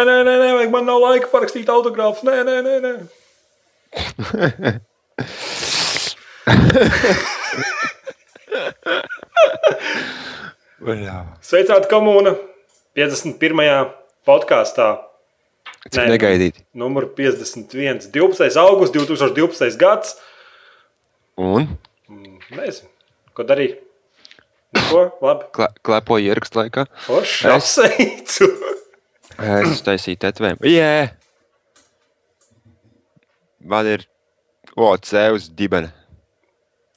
Nē, nē, nē, nē, vajag, man nav laika parakstīt autogrāfus. Nē, nē, nē. nē. Sveicināti komūna 51. podkāstā. Cik negaidīti. Numur 51. 12. augusts 2012. gads. Un? Nezinu, ko darīt. Ko? Labi. Kle, klepoju ierakstu laikā. Forši. Apsveicu. Es uztaisīju tetovējumu. Jā! Man ir OC uz dibena.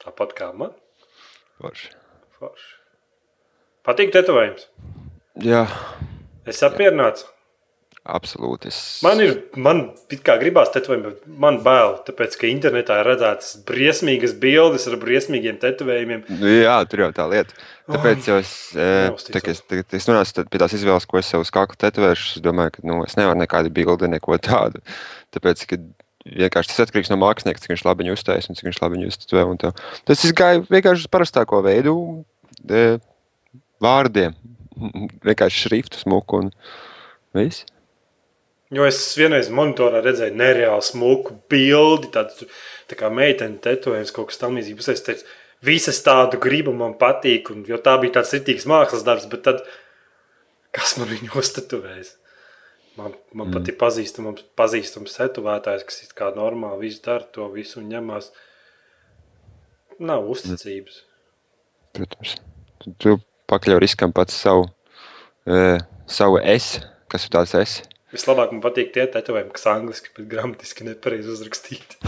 Tāpat kā man. Forši. Forši. Patīk tetovējums. Jā, Es apmierināts. Absolūti. Es... Man ir, man kā gribās tetovējumu, bet man bail, tāpēc, ka internetā ir redzētas briesmīgas bildes ar briesmīgiem tetovējumiem. Nu, jā, tur jau tā lieta. Tāpēc es, eh, neuzticos. tā, es, tā, es nonācu pie tās izvēles, ko es sev uz kakla tetovēšu. Es domāju, ka nu, es nevaru nekādu bildi, neko tādu. Tāpēc, ka vienkārši tas atkarīgs no mākslinieka, cik viņš labi viņu uztaisīs un cik viņš labi viņu un tā. Tas es gāju vienkārši uz parastāko veidu, e, vārdiem, vienkārši šriftu smuku un viss. Jo es vienreiz monitorā redzēju nereāli smuku bildi, tādu tā kā meitene tetovējums, kaut kas tamlīdzīgs. Es teicu, visas tādu gribu man patīk, un, jo tā bija tāds ritīgs mākslas darbs, bet tad kas man viņu uztetuvējis? Man, man mm. pat ir pazīstams, pazīstams tetovētājs, kas it kā normāli visu dara, to visu ņemās. Nav uzticības. Protams, tu, pakļauj riskam pats savu, e, savu es, kas ir tās es. Vislabāk man patīk tie tetovējumi, kas angliski, bet gramatiski nepareizi uzrakstīti.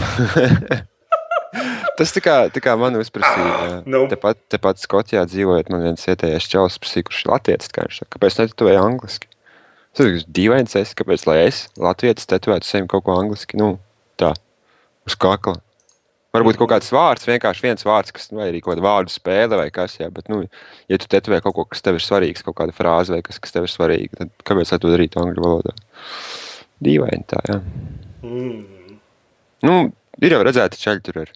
Tas tā kā, tā kā man uzprasīja. nu. Tepat, tepat Skotijā dzīvojot, man viens vietējais čels prasīja, kurš ir latviečs. kā viņš saka, Kāpēc netetovēju angliski? Tas ir dīvains, es, kāpēc lai es, latviečs, tetovētu sevi kaut ko angliski, nu, tā, uz kakla. Varbūt kaut kāds vārds, vienkārši viens vārds, kas, vai arī kaut kāda vārdu spēle vai kas, jā, bet, nu, ja tu tetovē kaut ko, kas tev ir svarīgs, kaut kāda frāze vai kas, kas tev ir svarīga, tad kāpēc to darītu angļu valodā? Dīvaini tā, jā. Mm. Nu, ir jau redzēti ceļi tur ar,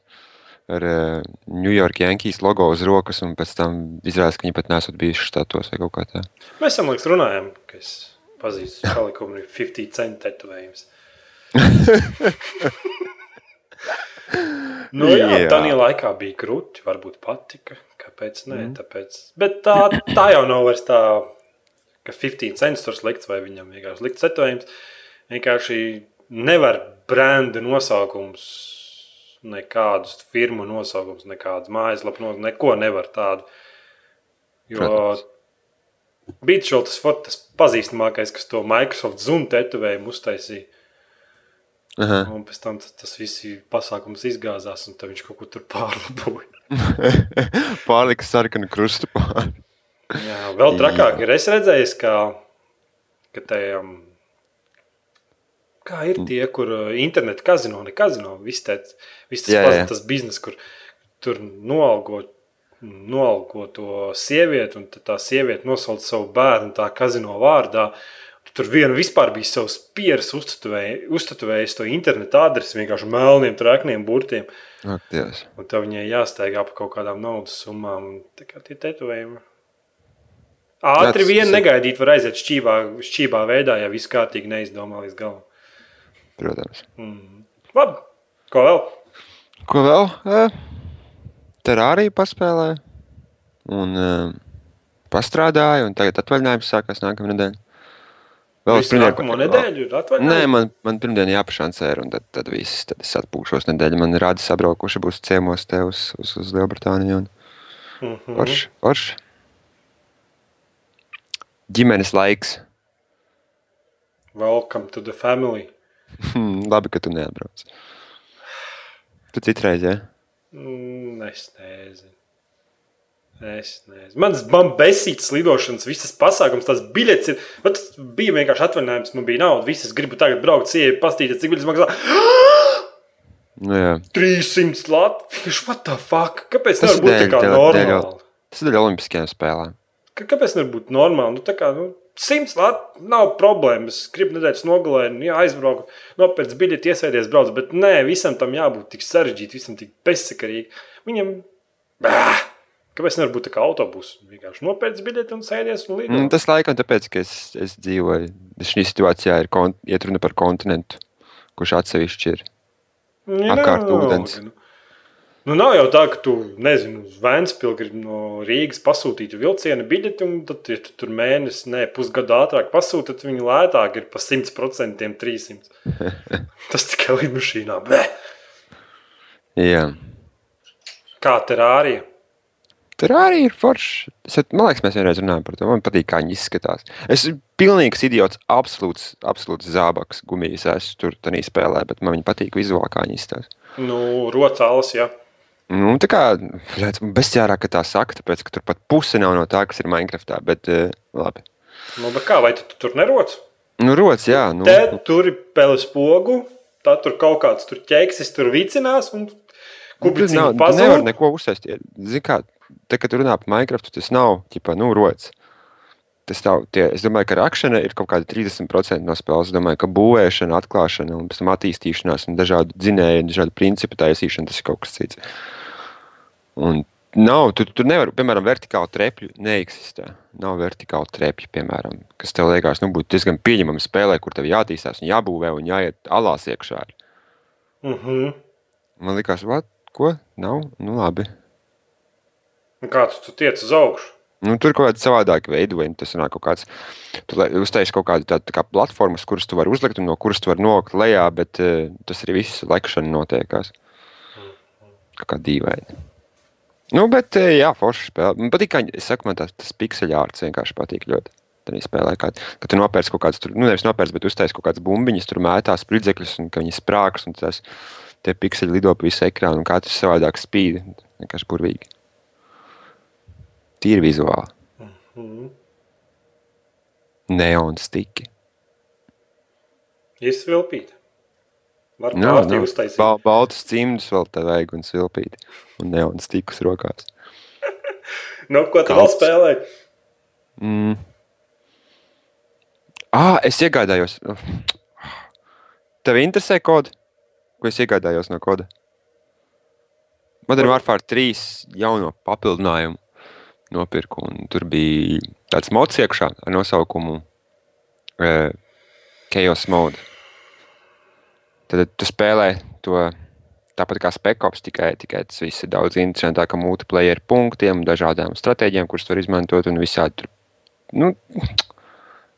ar uh, New York Yankees logo uz rokas, un pēc tam izrādās, ka viņi pat nesat bijuši štatos vai kaut kā tā. Mēs tam liekas runājam, ka es pazīstu kalikumu, ir 50 centi tetovējums. nu, jā, Jā. tā laikā bija grūti, varbūt patika. Kāpēc? Nē, mm. tāpēc. Bet tā, tā jau nav vairs tā, ka 15 centus tur slikts vai viņam vienkārši slikts tetovējums. Vienkārši nevar brenda nosaukums, nekādus firmu nosaukums, nekādas mājaslapas, no, neko nevar tādu. Jo. Beatšots ir tas pazīstamākais, kas to Microsoft Zoom tetovējumu uztaisīja. Aha. Un pēc tam tas, viss pasākums izgāzās, un viņš kaut ko tur pārlaboja. Pārlika sarkanu krustu pāri. Jā, vēl trakāk ir. Es redzēju, ka, ka tajam, kā ir tie, kur uh, interneta kazino, ne kazino, viss tas, viss tas, Jā, jā. tas biznes, kur tur noalgo, noalgo to sievieti, un tā sieviete nosauc savu bērnu tā kazino vārdā. Tur viena vispār bija savs pieres uztatuvējis to interneta adresi vienkārši melniem, trakniem burtiem. Ak. Un tad viņai jāsteigā par kaut kādām naudas summām. un Tā kā tie tetovējumi. Ātri vien negaidīt, var aiziet šķībā, šķībā veidā, ja viss kārtīgi neizdomā līdz galam. Protams. Mm. Labi, ko vēl? Ko vēl? Terāriju paspēlēju. Un pastrādāju, un tagad atvaļinājums sākās nākamā Vēl Visu nākamo nedēļu ir Nē, atvaļinājums. man, man pirmdien jāpašancē, un tad, tad viss, tad es atpūšos nedēļu. Man rāda sabraukuši būs ciemos te uz, uz, uz Lielbritāniju. Un... Mhm. Forši, forši. Ģimenes laiks. Welcome to the family. Hmm, labi, ka tu neatbrauc. Tu citreiz, ja? Mm, es nezinu. Es nezinu. Mans man besītas lidošanas, visas pasākums, tās biļetes ir. Bet tas bija vienkārši atvaļinājums, man bija nauda. Visas gribu tagad braukt, sievieti, pastīties, cik biļetes maksā. Nu, jā. 300 latviešu, what the fuck? Kāpēc Tas nevar būt tā dēļ- kā dēļ- normāli? dēļ- Tas ir Olimpiskajām spēlēm. Ka- Kāpēc nevar būt normāli? Nu, tā kā, nu, 100 lati nav problēmas. Gribu nedēļas nogalē, nu, jā, aizbraucu, nopērts biļeti, iesēdies, brauc. Bet nē, visam tam jābūt tik sarežģītam, visam tik bezsakarīgam. Viņam, bāh, Kāpēc nevar būt tā kā autobuss? Vienkārši nopērts biļeti un sēdies un lido. Mm, tas laikam tāpēc, ka es, es dzīvoju. Šī situācijā ir kon, iet runa par kontinentu, kurš atsevišķi ir. Ja, apkārt ūdens. Nu, nu, nav jau tā, ka tu, nezinu, uz Vēnspilsnu gribi no Rīgas pasūtīt vilciena biļeti, un tad, ja tu tur mēnesi, ne pusgadu ātrāk pasūti, tad viņi lētāk ir pa 100% 300. Tas tikai lidmašīnā. Bleh! Jā. Kā terārija? Tur arī ir forši. Es, man liekas, mēs vienreiz runājām par to. Man patīk, kā viņi izskatās. Es esmu pilnīgs idiots, absolūts, absolūts zābaks, gumijas. Es tur tādā spēlē, bet man patīk vizuāli, kā viņi izskatās. Nu, rocāls, jā. Nu, tā kā bezjārā, ka tā saka, tāpēc, ka tur pat puse nav no tā, kas ir Minecraftā. Bet, uh, labi. Nu, bet kā, vai tu, tu tur neroc? Nu, rots, jā. Nu, Te tur ir peles pogu, tad tur kaut kāds tur ķeksis, tur vicinās un nu, tur kubicīgi nav, nevar neko uzsēst. Zini, kā, te, kad runā par Minecraftu, tas nav, ķipa, nu, rots. Tas nav, tie, es domāju, ka rakšana ir kaut kāda 30% no spēles. Es domāju, ka būvēšana, atklāšana un pēc tam attīstīšanās un dažādu dzinēju, dažādu principu taisīšana, tas ir kaut kas cits. Un nav, tu, tu nevari, piemēram, vertikāli trepļu neeksistē. Nav vertikāli trepļu, piemēram, kas tev liekas, nu, būtu diezgan pieņemama spēlē, kur tev jātīstās un jābūvē un jāiet alās iekšā. Uh -huh. Man liekas, what? ko? Nav? Nu, labi. Kā tu, tu tiec uz augšu? Nu, tur kaut kāda savādāka veidojuma. Tas ir kaut kāds. Tu uztaisīji kaut kādu tādu tā kā platformas, kuras tu vari uzlikt un no kuras tu vari nokļūt lejā, bet uh, tas arī viss lekšana notiekās. Kā, kā dīvaini. Nu, bet, uh, jā, forši spēlē. Man patīk, kā saku, man tas, tas pikseļārts vienkārši patīk ļoti. Tad viņi spēlē, kā, ka tu nopērci kaut kādas, nu, nevis nopērci, bet uztaisīji kaut kādas bumbiņas, tur mētās spridzekļus, un ka viņi sprāgs, un tas tie pikseļi lido pa visu ekrānu, un katrs savādāk spīd. Vienkārši burvīgi. Tīri vizuāli. Mm. Neons stiki. Izsvilpīt. Var Jā, pārtī nu, uztaisīt. ba baltus cimdus vēl tā vajag un svilpīt. Un neons stikus rokās. Nu, ko tu vēl Kalts. spēlē? Mm. Ah, es iegādājos. Tev interesē kodi? Ko es iegādājos no koda? Modern Warfare 3 jauno papildinājumu nopirku. un Tur bija tāds mods iekšā ar nosaukumu uh, Chaos Mode. Tad tu spēlē to tāpat kā Spekops, tikai, tikai tas viss ir daudz interesantāk ar multiplayer punktiem, dažādām stratēģijām, kuras var izmantot un visādi tur. Nu,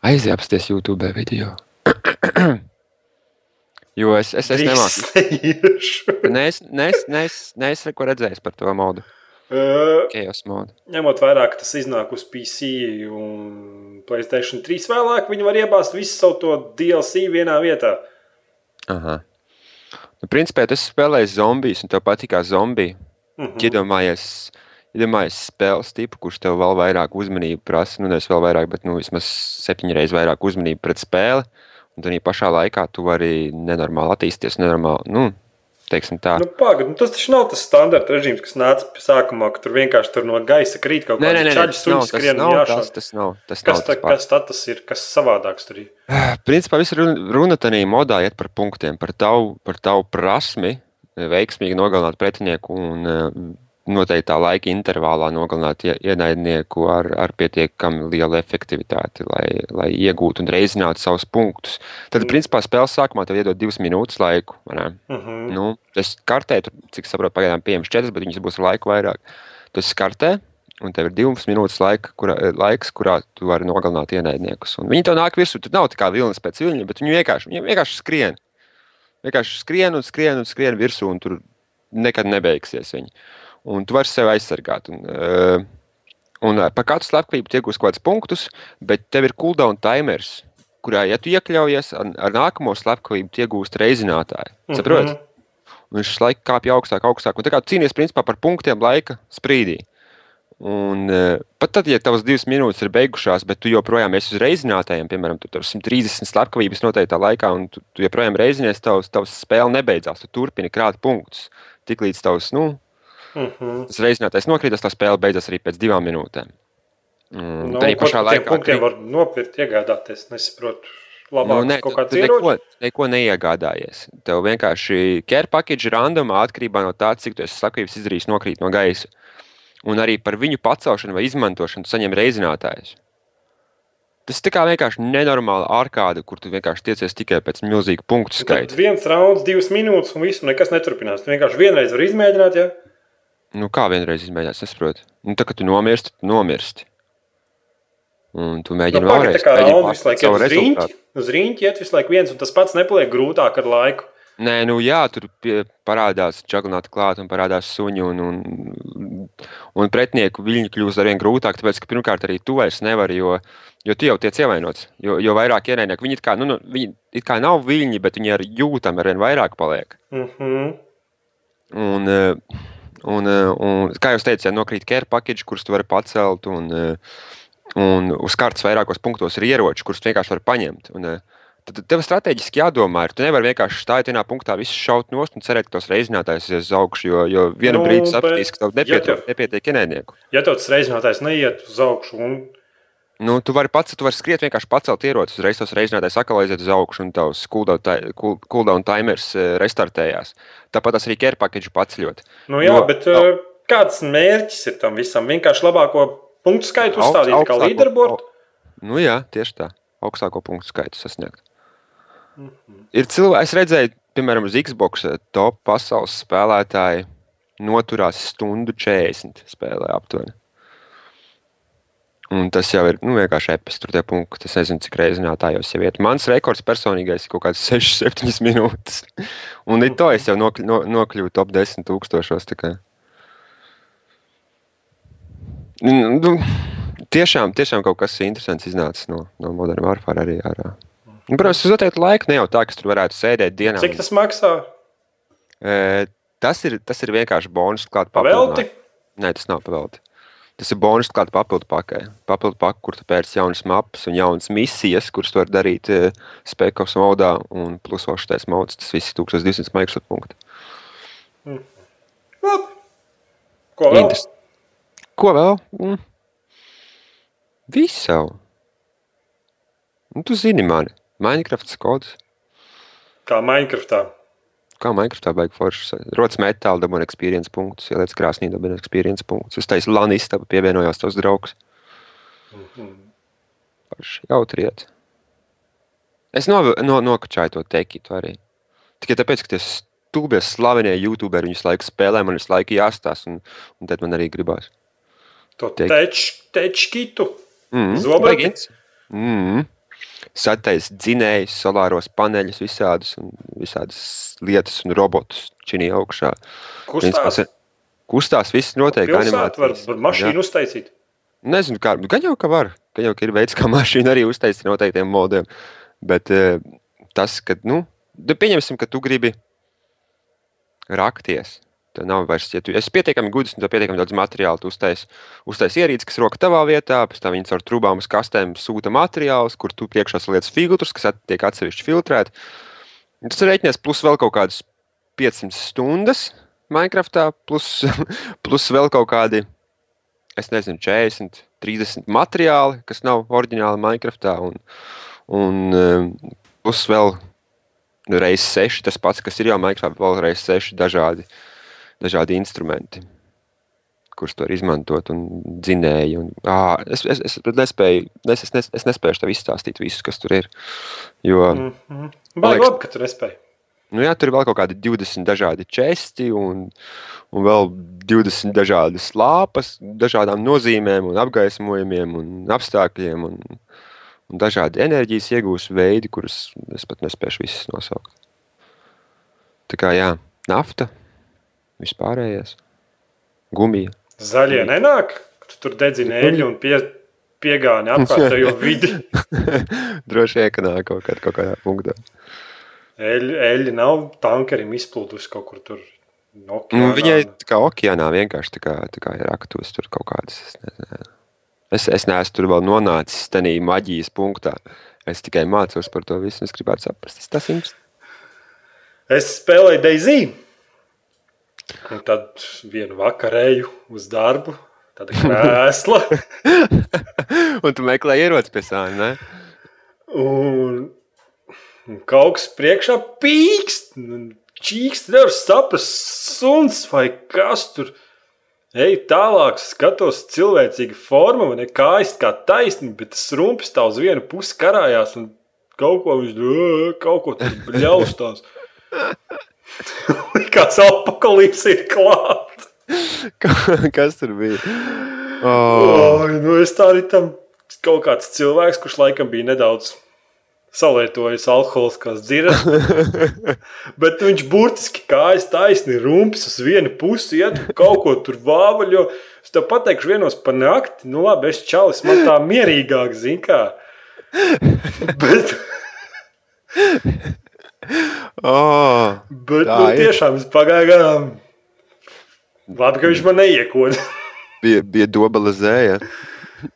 Aiziepsties YouTube video. Jo es, es, es nemāku. Nē, es, nē, es, nē, es, nē, es neko redzēju par to modu. Chaos modu. Ņemot vērā, ka tas iznāk uz PC un Playstation 3 vēlāk, viņi var iebāzt visu savu to DLC vienā vietā. Aha. Nu, principā tas spēlēs zombijas, un tev patīk zombiji. Uh -huh. Iedomājies, iedomājies spēles tipu, kurš tev vēl vairāk uzmanību prasa. Nu, nevis vēl vairāk, bet nu, vismaz septiņreiz vairāk uzmanību pret spēli. Un tad pašā laikā tu vari nenormāli attīstīties, nenormāli, nu, teiksim tā. Nu, pagad, nu, tas taču nav tas standarta režīms, kas nāca sākumā, ka tur vienkārši tur no gaisa krīt kaut kāda čaļa suņa tas skrien nav, tas, tas nav, tas Kas, nav tā, tas kas tā tas ir? Kas savādāks tur ir? Principā viss runa, tajā modā iet par punktiem, par tavu, par tavu prasmi, veiksmīgi nogalināt pretinieku un eh, noteiktā laika intervālā nogalināt ie- ienaidnieku ar, ar pietiekami lielu efektivitāti, lai, lai iegūtu un reizinātu savus punktus. Tad, principā, spēles sākumā tev iedod divas minūtes laiku. Uh -huh. Nu, es kartēju, tur, cik saprotu, pagaidām pieejams četras, bet viņas būs ar laiku vairāk. Tas kartē, un tev ir divas minūtes laika, kurā, laiks, kurā tu vari nogalināt ienaidniekus. Un viņi tev nāk virsū, tur nav tā kā vilnis pēc viļņa, bet viņi vienkārši, viņi vienkārši skrien. Vienkārši skrien un skrien un skrien virsū, un tur nekad nebeigsies viņi. Un tu vari sevi aizsargāt. Un, uh, un uh, par katru slepkavību tiek uz kaut kādus punktus, bet tev ir cooldown timers, kurā, ja tu iekļaujies ar, ar nākamo slepkavību, iegūst reizinātāju. Saproti? Mhm. Un viņš laika kāpj augstāk, augstāk. Un tā kā tu cīnies principā par punktiem laika sprīdī. Un, uh, pat tad, ja tavas divas minūtes ir beigušās, bet tu joprojām esi uz reizinātājiem, piemēram, tu tur 130 slepkavības noteiktā laikā, un tu, tu joprojām reizinies, tavs, tavs spēle nebeidzās. Tu turpini krāt punktus. Tiklīdz tavs nu, Uh -huh. tas reizinātais nokrītas, tā spēle beidzas arī pēc divām minūtēm. Mm, Nu, tā ko pašā laikā punktiem var nopirkt, iegādāties. Nesaprotu. Labāk Nu, nē, kaut tu, tu neko, neko neiegādājies. Tev vienkārši care package randomā atkarībā no tā, cik tu esi slepkavības izdarījis nokrīt no gaisa. un arī par viņu pacelšanu vai izmantošanu saņem reizinātājus. Tas ir vienkārši nenormāli ārkārta, kur tu vienkārši tiecies tikai pēc milzīga punktu Tad skaita. viens rauns, divas minūtes, un viss, nekas neturpinās. Tu vienkārši vienreiz vari izmēģināt, ja? Nu, kā vienreiz izmēģināt, es nesaprotu. Nu, tā kā tu nomirsti, tu nomirsti. Un tu Nu, mēģini pagaid, vēlreiz. savu iet uz rīņķi iet visu laiku viens, un tas pats nepaliek grūtāk ar laiku. Nē, nu jā, tur pie, parādās čaglināti klāt un parādās suņi. Un, un, un pretinieku viļņi kļūst ar vien grūtāk, tāpēc, ka pirmkārt arī tu vairs nevari, jo, jo tu jau tiec ievainots. Jo, jo vairāk ienaidnieki, viņi kā, nu, nu, viņi it kā nav viļņi, bet viņi ar jūtam ar vien vairāk paliek. Mm -hmm. Un, eh, un, eh, un, kā jau teicu, ja nokrīt care package, kurus tu vari pacelt, un, eh, un uz kartes vairākos punktos ir ieroči, kurus vienkārši vari paņemt. Un, eh, Tad tev strateģiski jādomā, ir. Tu nevari vienkārši stāvēt vienā punktā, visu šaut nost un cerēt, ka tos reizinātājs ies uz augšu, jo, jo vienā Nu, brīdī bet- sapratīs, ka tev ja nepietiek, tev- nepietiek ienaidnieku. Ja tev tas reizinātājs neiet uz augšu, un Nu, tu vari pats, tu vari skriet, vienkārši pacelt ieroci, uzreiz tos reizinātājs atkal aiziet uz augšu, un tavs cooldown ti- cool- cooldown timers eh, restartējās. Tāpat tas arī care package paceļot. Nu, jā, Jo- bet uh, kāds mērķis ir tam visam? Vienkārši labāko punktu skaitu Augst- uzstādīt kā augstāko- līderbordu. Nu, jā, tieši tā. Augstāko punktu skaitu sasniegt. Mhm. Ir cilvēki, es redzēju, piemēram, uz Xbox eh, top pasaules spēlētāji noturās stundu 40 spēlē aptuveni. Un tas jau ir nu, vienkārši epis, tur tie punkti. Es nezinu, cik reizes nātājos jau iet. Mans rekords personīgais ir kaut kāds 6-7 minūtes. Un ir to es jau nokļu, no, nokļuvu top 10 tūkstošos. Nu, tiešām, tiešām kaut kas interesants iznācis no, no Modern Warfare arī ārā. Nu, Protams, uz noteiktu laiku ne jau tā, ka tur varētu sēdēt dienā. Cik tas maksā? E, tas, ir, tas ir vienkārši bonus klāt Pavelti? Nē, tas nav pavelti. Tas ir bonus klāt papildu pakai. Papildu pakai, kur tu pēc jaunas mapas un jaunas misijas, kuras tu vari darīt e, spekas modā un plus vēl šitais mods. Tas viss ir 1200 Microsoft punkti. Labi. Ko vēl? Interes- Ko vēl? Mm. Visu savu. Nu, tu zini mani. Minecraft kods. Kā Minecraftā. Kā Minecraftā vajag forši. Rodas metāla, dabūna experience punktus, ieliec krāsnī, dabūna experience punktus. Uz taisa lana istaba pievienojās tavs draugs. Forši jautriet. Es no, no, nokačāju to tekitu arī. Tikai tāpēc, ka tie stulbie slavenie youtuberi viņus laiku spēlē, man visu laiku jāstāsta, un, un tad man arī gribās. To Teik- teču, tečkitu. Mm, Zobaki? Mm. Satais dzinējus, solāros paneļus, visādus, un visādas lietas un robotus činī augšā. Kustās. Kustās viss notiek. Pilsētā var, animācijas. var mašīnu uztaisīt. Nezinu, kā. Gan jau, ka var. Gan jau, ka ir veids, kā mašīnu arī uztaisīt noteiktiem modiem. Bet eh, tas, ka, nu, nu, pieņemsim, ka tu gribi rakties. Tev nav vairs, ja tu esi pietiekami gudrs, un tev pietiekami daudz materiālu, tu uztaisīji uztais ierīci, kas roka tavā vietā, pēc tam viņi caur trūkām uz kastēm sūta materiālus, kur tu priekšā saliec filtrus, kas at- tiek atsevišķi filtrēti. Tas ir rēķinies plus vēl kaut kādas 500 stundas Minecraftā, plus, plus vēl kaut kādi es nezinu, 40, 30 materiāli, kas nav oriģināli Minecraftā. Un, un um, plus vēl reizes 6, tas pats, kas ir jau Minecraftā, vēl reizes 6 dažādi, dažādi instrumenti, kurus tur izmantot un dzinēji. Un, ā, es, es, es, nespēju, es, es, es nespēju tev izstāstīt visu, kas tur ir. Jo, mm. Mm -hmm. Baigi labi, ka tu nespēji. Nu, jā, tur ir vēl kaut kādi 20 dažādi česti un, un vēl 20 dažādas lāpas, dažādām nozīmēm, un apgaismojumiem un apstākļiem. Un, un dažādi enerģijas iegūs veidi, kurus es pat nespēju visus nosaukt. Tā kā jā, nafta, vispārējais, gumija. Zaļie nenāk, tu tur dedzini eļļu un pie, piegāni apkārtējo vidi. Droši vien, ka nāk kaut, kād, kaut kādā punktā. Eļļa, eļļa nav tankerim izplūdusi kaut kur tur. Nu, okeānā. viņai tā kā okeānā vienkārši tā kā, tā kā ir aktuāls tur kaut kādas. Es, nezinu. es, es neesmu tur vēl nonācis tādā maģijas punktā. Es tikai mācos par to visu. un Es gribētu saprast, tas, tas ir. Es spēlēju Daisy. Un tad vienu vakarēju uz darbu. Tāda krēsla. Un tu meklē ieroci pie sāna. ne? un, un kaut kas priekšā pīkst. un Čīkst, nevar saprast, suns vai kas tur. Ej tālāk, skatos, cilvēcīga forma, man ir kājas kā taisni, bet tas rumpis tā uz vienu pusi karājās un kaut ko viņš "Ā, kaut ko tur bļaustās. Likās apakalīps ir klāt. Kas tur bija? Oh, Oi, nu es tā arī tam kaut kāds cilvēks, kurš laikam bija nedaudz salietojis alkoholiskās dziras. Bet viņš burtiski kājas taisni rumpis uz vienu pusi, iet kaut ko tur vāvaļo. Es tev pateikšu vienos par nakti, nu labi, es čalis, man tā mierīgāk, zin kā. Bet, oh. bet nu, ir. tiešām es pagāju garām. Labi, ka viņš man neiekoda. Bija, bija dobela zēja.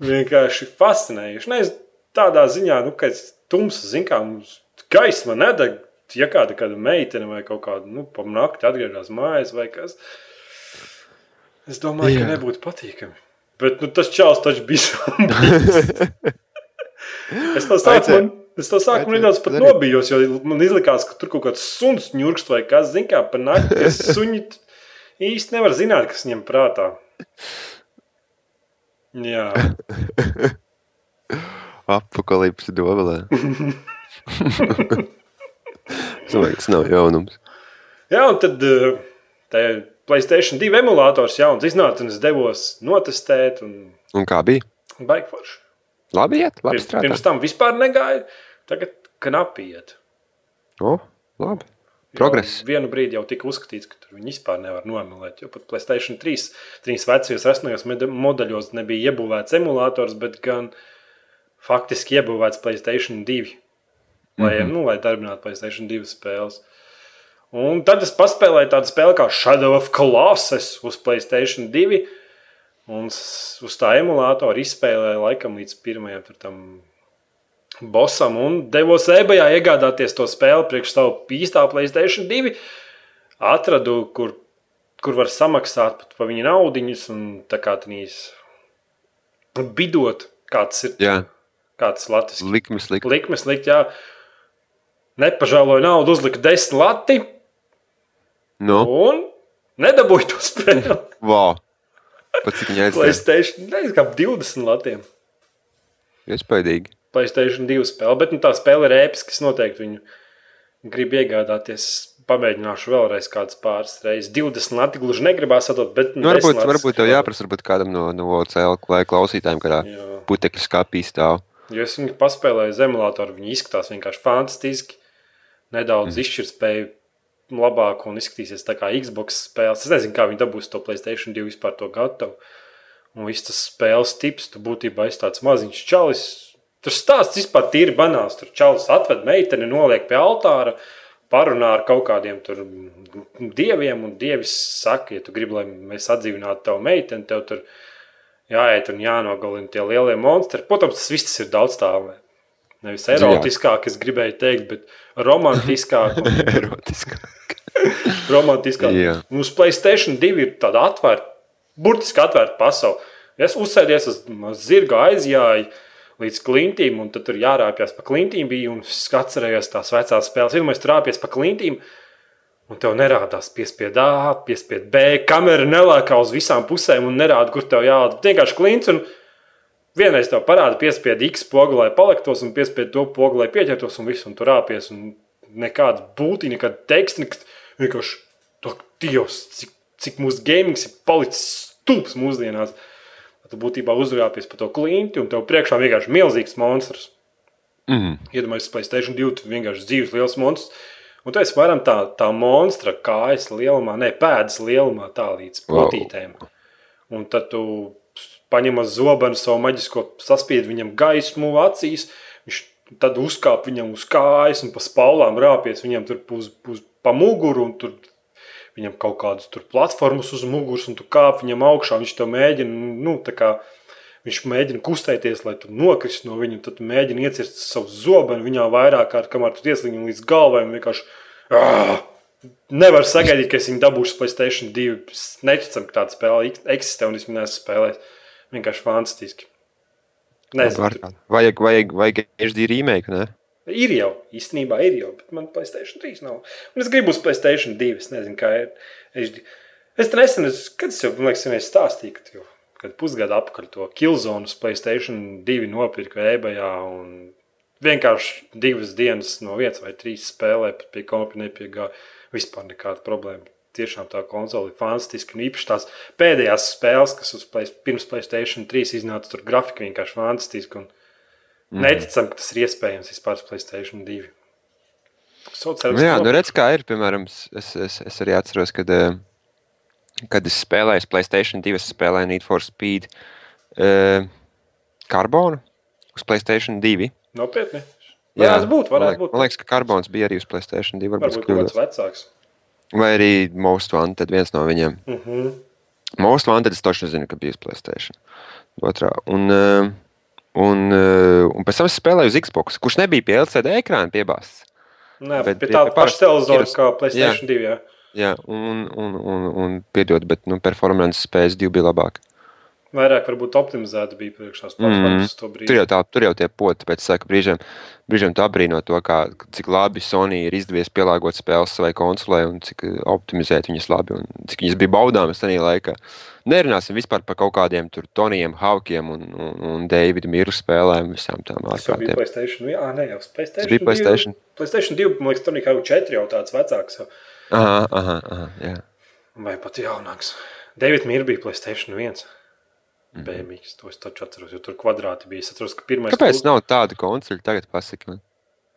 vienkārši fascinējuši. Ne, es tādā ziņā, nu, ka es tumsa, zinu, kā mums gaisma nedeg. Ja kāda, kāda meitene vai kaut kāda, nu, pa nakti atgriežas mājās vai kas. Es domāju, Jā. Ka nebūtu patīkami. Bet nu, tas čels taču bija. Es to man, es to sāku vajadzēja nedaudz nobijos, jo man izlikās, ka tur kaut kāds suns ņurkst vai kas, zin kā, pa nakti tie suņi īsti nevar zināt, kas viņam prātā. Jā. Apokalipsi dobelē. es domāju, tas nav jaunums. Jā, un tad eh, tā Playstation 2 emulators jauns iznāca, un es devos notestēt, un Un kā bija? baigi forši. Labi iet, labi Pirms, strādā. pirms tam vispār negāja, tagad knapi iet. O, labi. Progress. Vienu brīdi jau tika uzskatīts, ka tur viņi vispār nevar nomilēt, jo pat Playstation 3, 3 vecajos, esmajos med- modeļos nebija iebūvēts emulators, bet gan faktiski iebūvēts Playstation 2, lai, mm -hmm. nu, lai darbinātu Playstation 2 spēles. Un tad es paspēlēju tādu spēli kā Shadow of Colossus uz Playstation 2. Un uz tā emulātora izspēlēju laikam līdz pirmajam tur tam bosam un devos eBayā iegādāties to spēli priekš savu īstā Playstation 2. Atradu, kur, kur var samaksāt pat par viņa naudiņus un tā kā tādīs bidot, kāds ir, Jā, kāds Latvijas likmes likt. likmes likt, jā. Nepažēloju naudu, uzlika desmit lati Nu, un nedabūju to spēli. wow. Pat cik viņa aizstāja. Playstation, nezinu, kā 20 latiem. Iespaidīgi. Playstation 2 spēle, bet nu, tā spēle ir ēpiska. Es noteikti viņu gribu iegādāties. Pamēģināšu vēlreiz kādas pāris reizes. 20 lati gluži negribās atdot, bet Nu, varbūt, 10 latus varbūt tev jāprasa varbūt kādam no, no OCL klausītājiem, kādā putekļu skapī stāv. Jo es viņu paspēlēju uz emulātoru. Viņi izskatās vienkārši fantastiski. Nedaudz mm. izšķirtspēju labāk un izskatīsies tā kā Xbox spēles. Es nezinu, kā viņi dabūs to Playstation 2 vispār to gatavu. Un viss tas spēles tips, tu būtībā esi tāds maziņš čalis. Tur stāsts vispār tīri banāls. Tur čalis atved meiteni, noliek pie altāra, parunā ar kaut kādiem tur dieviem, un dievis saka, ja tu gribi, lai mēs atdzīvinātu tavu meiteni, tev tur jāiet un jānogalina tie lielie monstri. Protams, tas viss ir daudz tālāk. Nevis erotiskāk, es gribēju teikt, bet romantiskāk. un Erotiski. romantiskāk. Jā. Mums Playstation 2 ir tāda atvērta, burtiski atvērta pasaule. Es uzsēdies uz uz zirga aizjāju līdz klintīm, un tur jārāpjas pa klintīm bija, un es atcerējos tās vecās spēles. Iedomājieties, tur rāpjas pa klintīm, un tev nerādās piespied A, piespied B, kamera nelēkā uz visām pusēm un nerāda, kur tev jāliek. Vienkārši klints, un vienreiz tev parāda piespied X pogu, lai paliktos, un piespied to pogu, lai pieķertos, un viss, un tur rāpjas, un nekāda būtība, nekāda teksta, vienkārši to dievs, cik, cik mūsu gamings ir palicis stulbs mūsdienās. Tu būtībā uzrāpies pa to klinti, un tev priekšā vienkārši milzīgs monstrs. Mm. Iedomājieties, Playstation 2 tur vienkārši dzīves liels monstrs. Un tu esi varam tā, tā monstra kājas lielumā, ne pēdas lielumā, tā līdz Wow. potītēm. Un tad tu paņem uz zobenu savu maģisko saspiedu viņam gaismu acīs, viņš tad uzkāp viņam uz kājas un pa spaulām rāpies viņam tur uz, uz pa muguru un tur viņam kaut kādas tur platformas uz muguras un tu kāp viņam augšā, viņš to mēģina, nu, tā kā viņš mēģina kustēties, lai tu nokristu no viņa, tad tu mēģini iecirst savu zobenu viņā vairāk kārt, kamēr tu ieslīgi viņam līdz galvai un vienkārši āh! Nevar sagaidīt, ka es viņu dabūšu Playstation 2. Es neticam, ka tāda spēle eksistē un es viņu neesmu spēlējis. Vienkārši fantastiski. Nezinu, Vajag, vajag, vajag HD remake, ne? Ir jau, īstenībā ir jau, bet man Playstation 3 nav. Un es gribu uz Playstation 2. Es nezinu, kā ir. HD. Es te nesen, es, kad es jau, man liekas, vienreiz stāstīju, ka jau, kad pusgadu apakaļ to Killzone uz Playstation 2 nopirka eBayā un vienkārši divas dienas no vietas vai trīs spēlē, pat pie kompi nepiegāja. Vispār nekāda problēma. Tiešām tā konsole ir fantastiska. Un īpaši tās pēdējās spēles, kas play, pirms Playstation 3 iznāca, tur grafika vienkārši fantastiska. Un mm. neticam, ka tas ir iespējams vispār Playstation 2. Nu, jā, nu redz, kā ir. Piemēram, es, es, es arī atceros, kad, eh, kad es spēlēju Playstation 2, es spēlēju Need for Speed uh, Carbonu uz Playstation 2. Nopietni. Varētu būt, varētu man liek, būt. Man liekas, ka Carbons bija arī uz Playstation 2. Varbūt, Varbūt kaut kāds vecāks. Vai arī Most Wanted, viens no viņiem. Uh -huh. Most Wanted es toši zinu, ka bija uz Playstation. Otrā. Un, uh, un, uh, un pēc tam es spēlēju uz Xbox, kurš nebija pie LCD ekrāna piebāzts. Nē, Bet pie tāda paša televizora kā Playstation 2. Jā. Jā, un, un, un, un piedod, bet nu, performance spējas divi bija labāk. Vairāk varbūt optimizēta bija priekšās platformas mm. to brīdi. Tur jau, tā, tur jau tie poti, es saku, brīžiem, brīžiem tu apbrīno to, kā, cik labi Sony ir izdevies pielāgot spēles savai konsolē un cik optimizēt viņas labi un cik viņas bija baudāmas tajā laikā. Nerunāsim vispār par kaut kādiem tur Tonijiem, Haukiem un, un, un Davida Miru spēlēm, visām tām Tas jau bija ārkārtiem. Playstation 2. Jā, nē, jau Playstation. Tas bija PlayStation. 2. Playstation 2, man liekas, nekā jau 4 jau tāds vecāks. Jau. Aha, aha, aha, jā. Vai pat jaunāks. David Mīra bija Playstation 1. Mhm. Bēmīgs, to es taču atceros, jo tur kvadrāti bija. Es atceros, ka pirmais Kāpēc nav tādu konsoļu tagad, pasaki man?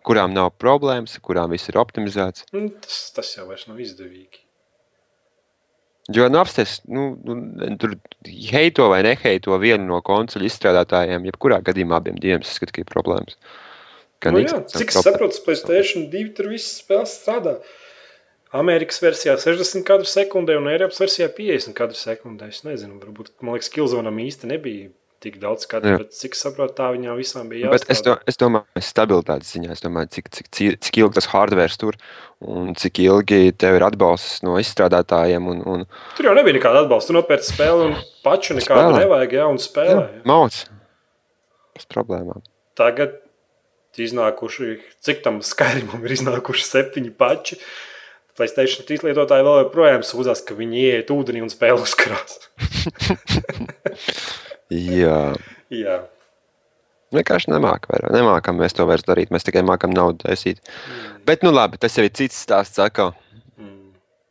Kurām nav problēmas, kurām viss ir optimizēts? Nu, Tas, tas jau vairs nav izdevīgi. Jo nu, apstāties, nu, nu, tur heito vai neheito vienu no konsoļu izstrādātājiem, jebkurā gadījumā abiem diviem es skatu, ka ir problēmas. Gan Nu, jā, cik es saprotu, Playstation 2 tur viss spēles strādā. Amerikas versijā 60 kadru sekundē un Eiropas versijā 50 kadru sekundē. Es nezinu, varbūt man liekas, Kilzonam īsti nebija tik daudz kadru, Jā. bet cik saprotu, tā viņām visām bija Bet es, do, es domāju, stabilitātes ziņā, es domāju, cik, cik, cik, cik ilgi tas hardware tur un cik ilgi tev ir atbalsts no izstrādātājiem. Un, un, Tur jau nebija nekāda atbalsta. Tu nopērci spēli un pašu nekādu Spēlē. nevajag, jā, un spēlē. Jā. Mauc bez problēmām. Tagad iznākuši, cik tam Skyrimam ir iznākuši septiņi pači. Playstation 3 lietotāji vēl joprojām sūdzas, ka viņi ieiet ūdenī un spēlē uzkrās. Jā, Jā, vienkārši nemākam vairāk. Nemākam mēs to vairs darīt. Mēs tikai mākam naudu taisīt. Bet, nu labi, tas jau ir cits stāsts. Atkal.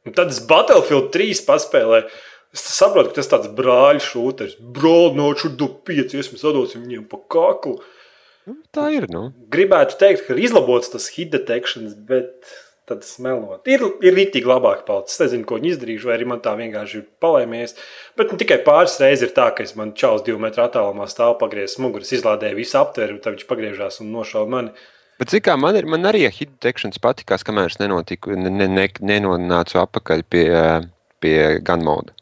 Un tad es Battlefield 3 paspēlēju. Es saprotu, ka tas ir tāds brāļu šūteris. Brāļi, no šur du pieci, mēs sadosim viņiem pa kaklu. Nu, tā ir. Nu. Gribētu teikt, ka ir izlabots tas hit detection, bet tad es meloju. Ir, ir rītīgi labāk palicis. Es nezinu, ko viņi izdarījuši, vai arī man tā vienkārši ir palēmies. Bet ne tikai pāris reizes ir tā, ka es man čaus divu metru attālumā stāvu pagriezis muguras, izlādēju visu aptveru, tad viņš pagriežās un nošauja mani. Bet, kā man ir, man arī hit detektions patīkās, kamēr es nenotiku, ne, ne, ne, nenonācu atpakaļ pie, pie gun mode.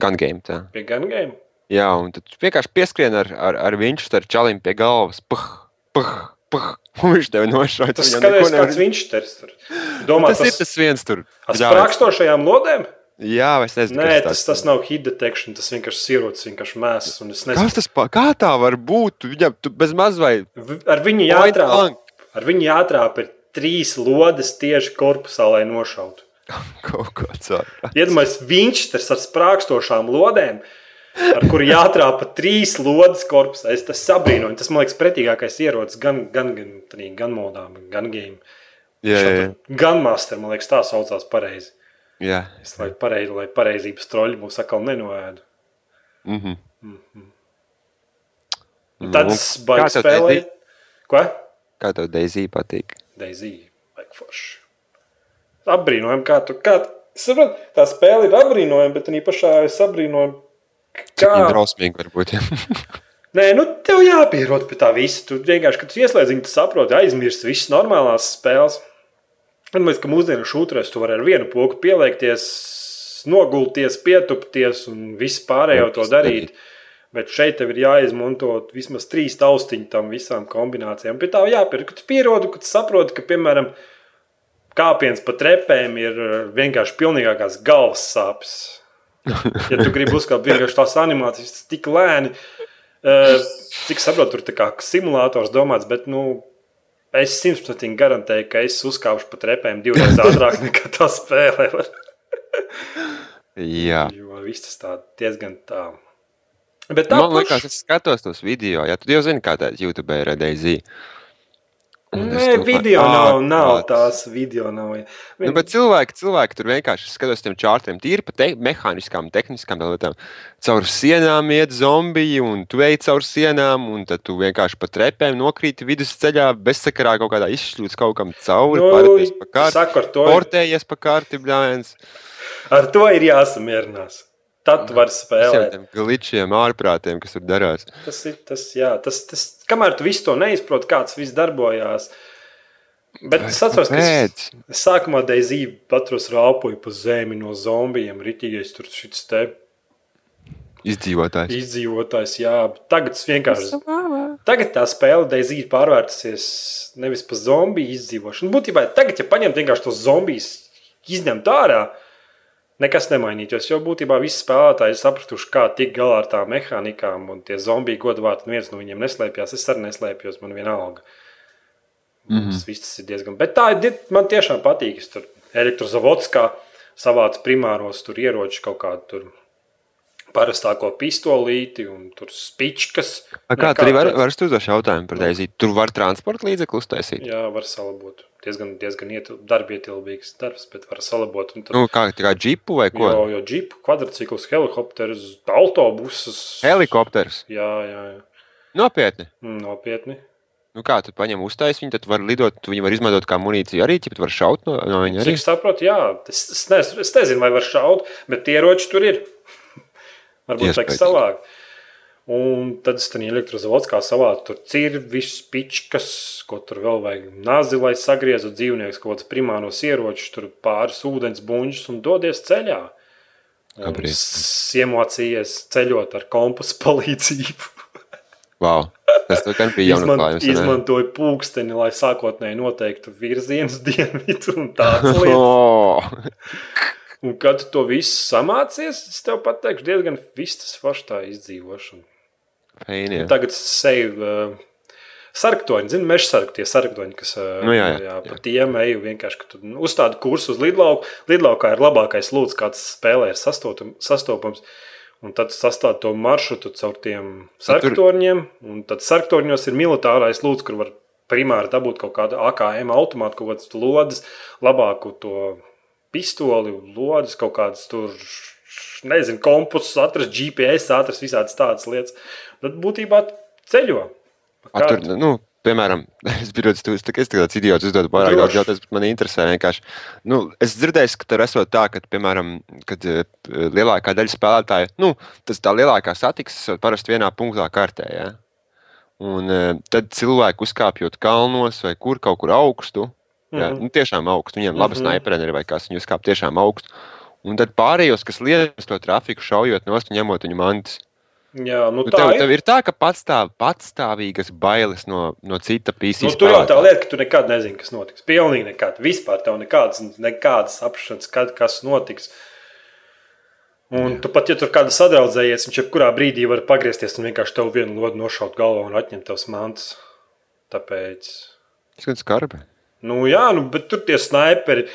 Gun game. Tā. Pie gun game. Jā, un tad vienkārši pieskrien ar, ar, ar viņš ar čalim pie galvas. Puh, puh, un viņš tev nošauj. Tas skaties, kāds viņš tur ir. Domā, Tas, tas ir tas viens tur. ar Jā, sprākstošajām lodēm? Jā, es nezinu. Nē, tas, tas nav hit detection, tas vienkārši sierots, vienkārši nezinu- Kas tas pa, kā tā var būt? Viņam tu bez maz vai Ar viņu blank. ar viņu jātrāp ir trīs lodes tieši korpusā, lai nošautu. kaut ko tādu. Iedomājieties, viņš tas ar sprākstošām lodēm, ar kuru jātrāpa trīs lodes korpusā. Es tas sabrīnoju. Tas man liekas pretīgākais ierocis gan, gan, gan, gan, gan modā, gan game. Jā, jā, jā. Gan master, man liekas, tā saucās pareizi. jā. Es lai, pareizi, lai pareizības troļi mūs atkal nenoēdu. Mm -hmm. Un Tad Nu, tev spēlēju. Ko? Kā tev Daisy patīk? Daisy, baigi forši. Apbrīnojam, kā tu. Kā, tu- tā spēle ir apbrīnojama, bet arī pašā es apbrīnoju. Kā? viņa drausmīgi var būt? Nē, nu tev jāpierod pie tā visa. Tu vienkārši, kad tu ieslēdz viņu, tu saproti, aizmirsti visas normālās spēles. Man liekas, ka mūsdienu šūtrēs tu vari ar vienu pogu pieliekties, nogulties, pietupties un visu pārējo to darīt. Bet šeit tev ir jāizmanto vismaz trīs taustiņi tam visām kombinācijām. Pie tā jāpierod, ka tu pierodi, ka tu saproti, ka, piemēram, kāpiens pa trepēm ir uh, vienkārši pilnīgākās galvas sāpes. Ja tu gribi uzkāpt vienkārši tās animācijas, tas tik lēni. Uh, cik saprotu, tur kā simulators domāts, bet nu, es simtprocentīgi garantēju, ka es uzkāpšu pa trepēm divreiz ātrāk nekā tā spēlē. Jā. Jo viss tas tā diezgan tā. Bet tā Man plaši- liekas, es skatos tos video, ja tu jau zini, kā tāds YouTube ir Daisy. Nē, video nav, nav tās video nav. Nu, bet cilvēki, cilvēki tur vienkārši skatos tiem čārtiem, tīri pa te, mehāniskām, tehniskām lietām. Caur sienām iet zombiji, un tu ej caur sienām, un tad tu vienkārši pa trepēm nokrīti vidusceļā, bezsakarā kaut kādā izšļūts kaut kam cauri, Nu, pārēties pa kārti, Saku, ar to, portējies pa kārti, bļāviens. ar to ir jāsamierinās. Tad tu vari spēlēt. tiem glitčiem, ārprātiem, kas tur darās. Tas ir tas, jā, tas, tas, kamēr tu visu to neizproti, kā tas viss darbojās. Bet es atceros, ka es, es sākumā Deizīju patros rāpoju pa zemi no zombijiem. Ritīgais tur šis te Izdzīvotājs. izdzīvotājs, jā. bet Tagad es vienkārši. Tagad tā spēle Deizīja pārvērtusies nevis pa zombiju izdzīvošanu. Būtībā tagad, ja paņemt vienkārši tos zombijus, izņemt ārā, nekas nemainītos. Jo būtībā visi spēlētāji ir sapratuši, kā tikt galā ar tām mehānikām, un tie zombiji godvārdi neviens no viņiem neslēpjas. Es arī neslēpjos, man vienalga. Mm -hmm. Tas viss ir diezgan. Bet tā ir, man tiešām patīk. Es tur elektrozavots savācu primāros tur ieroči kaut kādu tur parastāko pistolīti un tur spičkas. A, Kā tur var, var uzdošu jautājumu par Daisy? Tur var transporta līdzekli uztaisīt. Jā, var salabot. Diezgan, diezgan ietil, darbietilpīgs darbs, bet var salabot. Tad, Nu, kā, kā džipu vai ko? jo, jo džipu, kvadrciklus, helikopterus, autobusus. Helikopters. Jā, jā, jā. Nopietni. Mm, Nopietni. Nu, kā tu paņem uztais viņu, tad var lidot, tu viņu var izmantot kā munīciju arī, ja tu vari šaut no, no viņa arī. Cik saprotu, jā. Es, es, ne, es nezinu, vai var šaut, bet ieroči tur ir. Varbūt vajag savākt. Un tad es tam elektrozavots kā savādu tur cirvi, viss pičkas, ko tur vēl vajag. Nazi, lai sagriezu dzīvnieks, kaut kāds primāros ieročus, tur pāris ūdens buņģus un dodies ceļā. Iemācījies ceļot ar kompasu palīdzību. Wow. Tas gan bija vai ne? izmantoju pulksteni, lai sākotnēji noteiktu virzienu uz dienvidu un tādas lietas. Un kad tu to visu samācies, es tev pateikšu, diezgan viss tas forši tā izdzīvošana. Feinie. Tagad es eju uh, sarktoņi, zinu, meža sarktoņi, tie sarktoņi, kas uh, Nu jā, jā, jā, pa jā. tiem eju vienkārši, ka tu nu, uzstādi kursu uz lidlauku. Lidlaukā ir labākais lūdzu, kāds spēlē ir sastopams. Un tad sastāv to maršrutu caur tiem sarktoņiem. Un tad sarktoņos ir militārais lūdzu, kur var primāri dabūt kaut kādu AKM automātu, kaut kādas lodes, labāku to pistoli, lodes, kaut kādas tur, nezinu, kompasus, atrast GPS, atrast visādas tādas lietas. Tad būtībā ceļo. A, tur, nu, piemēram, es biju ļoti stūris, es tāds idiots uzdodu pārāk daudz jautājumus, bet man interesē vienkārši. Nu, es dzirdēju, ka tur esot tā, ka, piemēram, kad eh, lielākā daļa spēlētāju, nu, tas tā lielākā satiksme parasti vienā punktā kartē, ja? Un eh, tad cilvēki uzkāpjot kalnos vai kur kaut kur augstu, ja? Mhm. nu, tiešām augstu, viņiem labi Mhm. snaipereni ir vai kas, viņi uzkāp tiešām augstu. Un tad pārējos, kas liekas to trafiku, šaujot nost un ņemot viņu mantas. Jā, nu Nu, tev, ir. tev ir tā, ka patstāv, patstāvīgas bailes no, no cita PC. Nu, tur jau tā lieta, ka tu nekad nezini, kas notiks. Pilnīgi nekad. Vispār tev nekādas, nekādas apšanas, kad kas notiks. Un tu pat, ja tur kāda sadraudzējies, viņš jebkurā brīdī var pagriezties un vienkārši tev vienu lodu nošaut galvā un atņemt tavs mantas. Tāpēc, Tas gan skarbi. Nu jā, nu, bet tur tie snaiperi,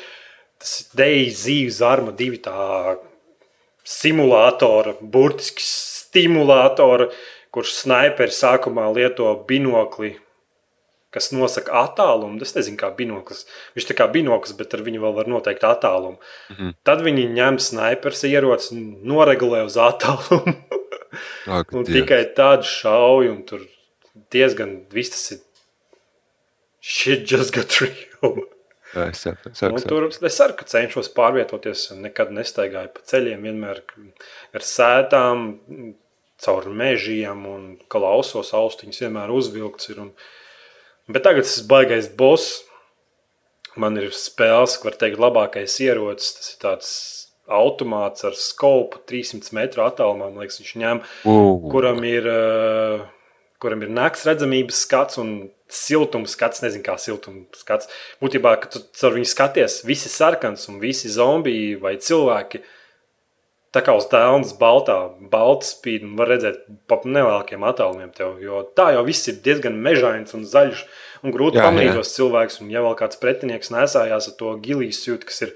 tas ir Deizija, Zarma, divi tā simulātora, burtiski stimulātora, kurš snaiperi sākumā lieto binokli, kas nosaka attālumu. Es nezinu, kā binoklis. Viņš tā kā binoklis, bet ar viņu vēl var noteikt attālumu. Mm. -hmm. Tad viņi ņem snaipers ieroci un noregulē uz attālumu. Ak, Dievs. tikai tādu šauju, un tur diezgan viss tas ir. Shit just got real. Jā, es saprotu, Nu, saprotu. tur es arī cenšos pārvietoties. Nekad nestaigāju pa ceļiem, vienmēr ar sētām, caur mežiem un klausos austiņas vienmēr uzvilkts. Ir, un... Bet tagad tas baigais boss. Man ir spēles, var teikt, labākais ierocis. Tas ir tāds automāts ar skopu 300 metru attālumā. Man liekas, viņš ņem Uh, kuram ir, uh, kuram ir nakts redzamības skats un siltums skats. Nezinu, kā siltums skats. Būtībā, kad tu caur viņu skaties, visi sarkans un visi zombiji vai cilvēki. Tā kā uz dēlnes baltā, balta spīd, var redzēt pa nelielākiem attālumiem tev. Jo tā jau viss ir diezgan mežains un zaļš, un grūti Jā, pamanīt tos cilvēkus. Un ja vēl kāds pretinieks nesājās ar to gilijas jūtu, kas ir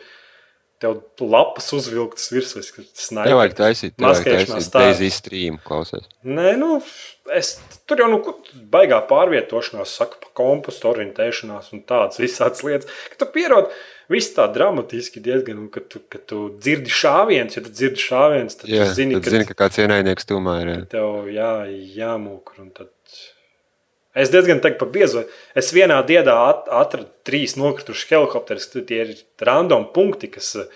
tev lapas uzvilktas virsū. Tev vajag taisīt, tev vajag taisīt. Daisy stream, klausies. Nē, nu, es tur jau nu, baigā pārvietošanās, saka, pa kompostu orientēšanās un tādas visādas lietas. Kad tu pierod, viss tā dramatiski diezgan, un kad tu, kad tu dzirdi šāviens, ja tu dzirdi šāviens, tad Jā, tu zini, tad ka zini, ka kāds ienaidnieks tūmā ir. tev jā, jāmūkur. un Tad... Es diezgan teiktu par biezu. Es vienā dienā at, atradu trīs nokritušus helikopterus. Tie ir random punkti, kas eh,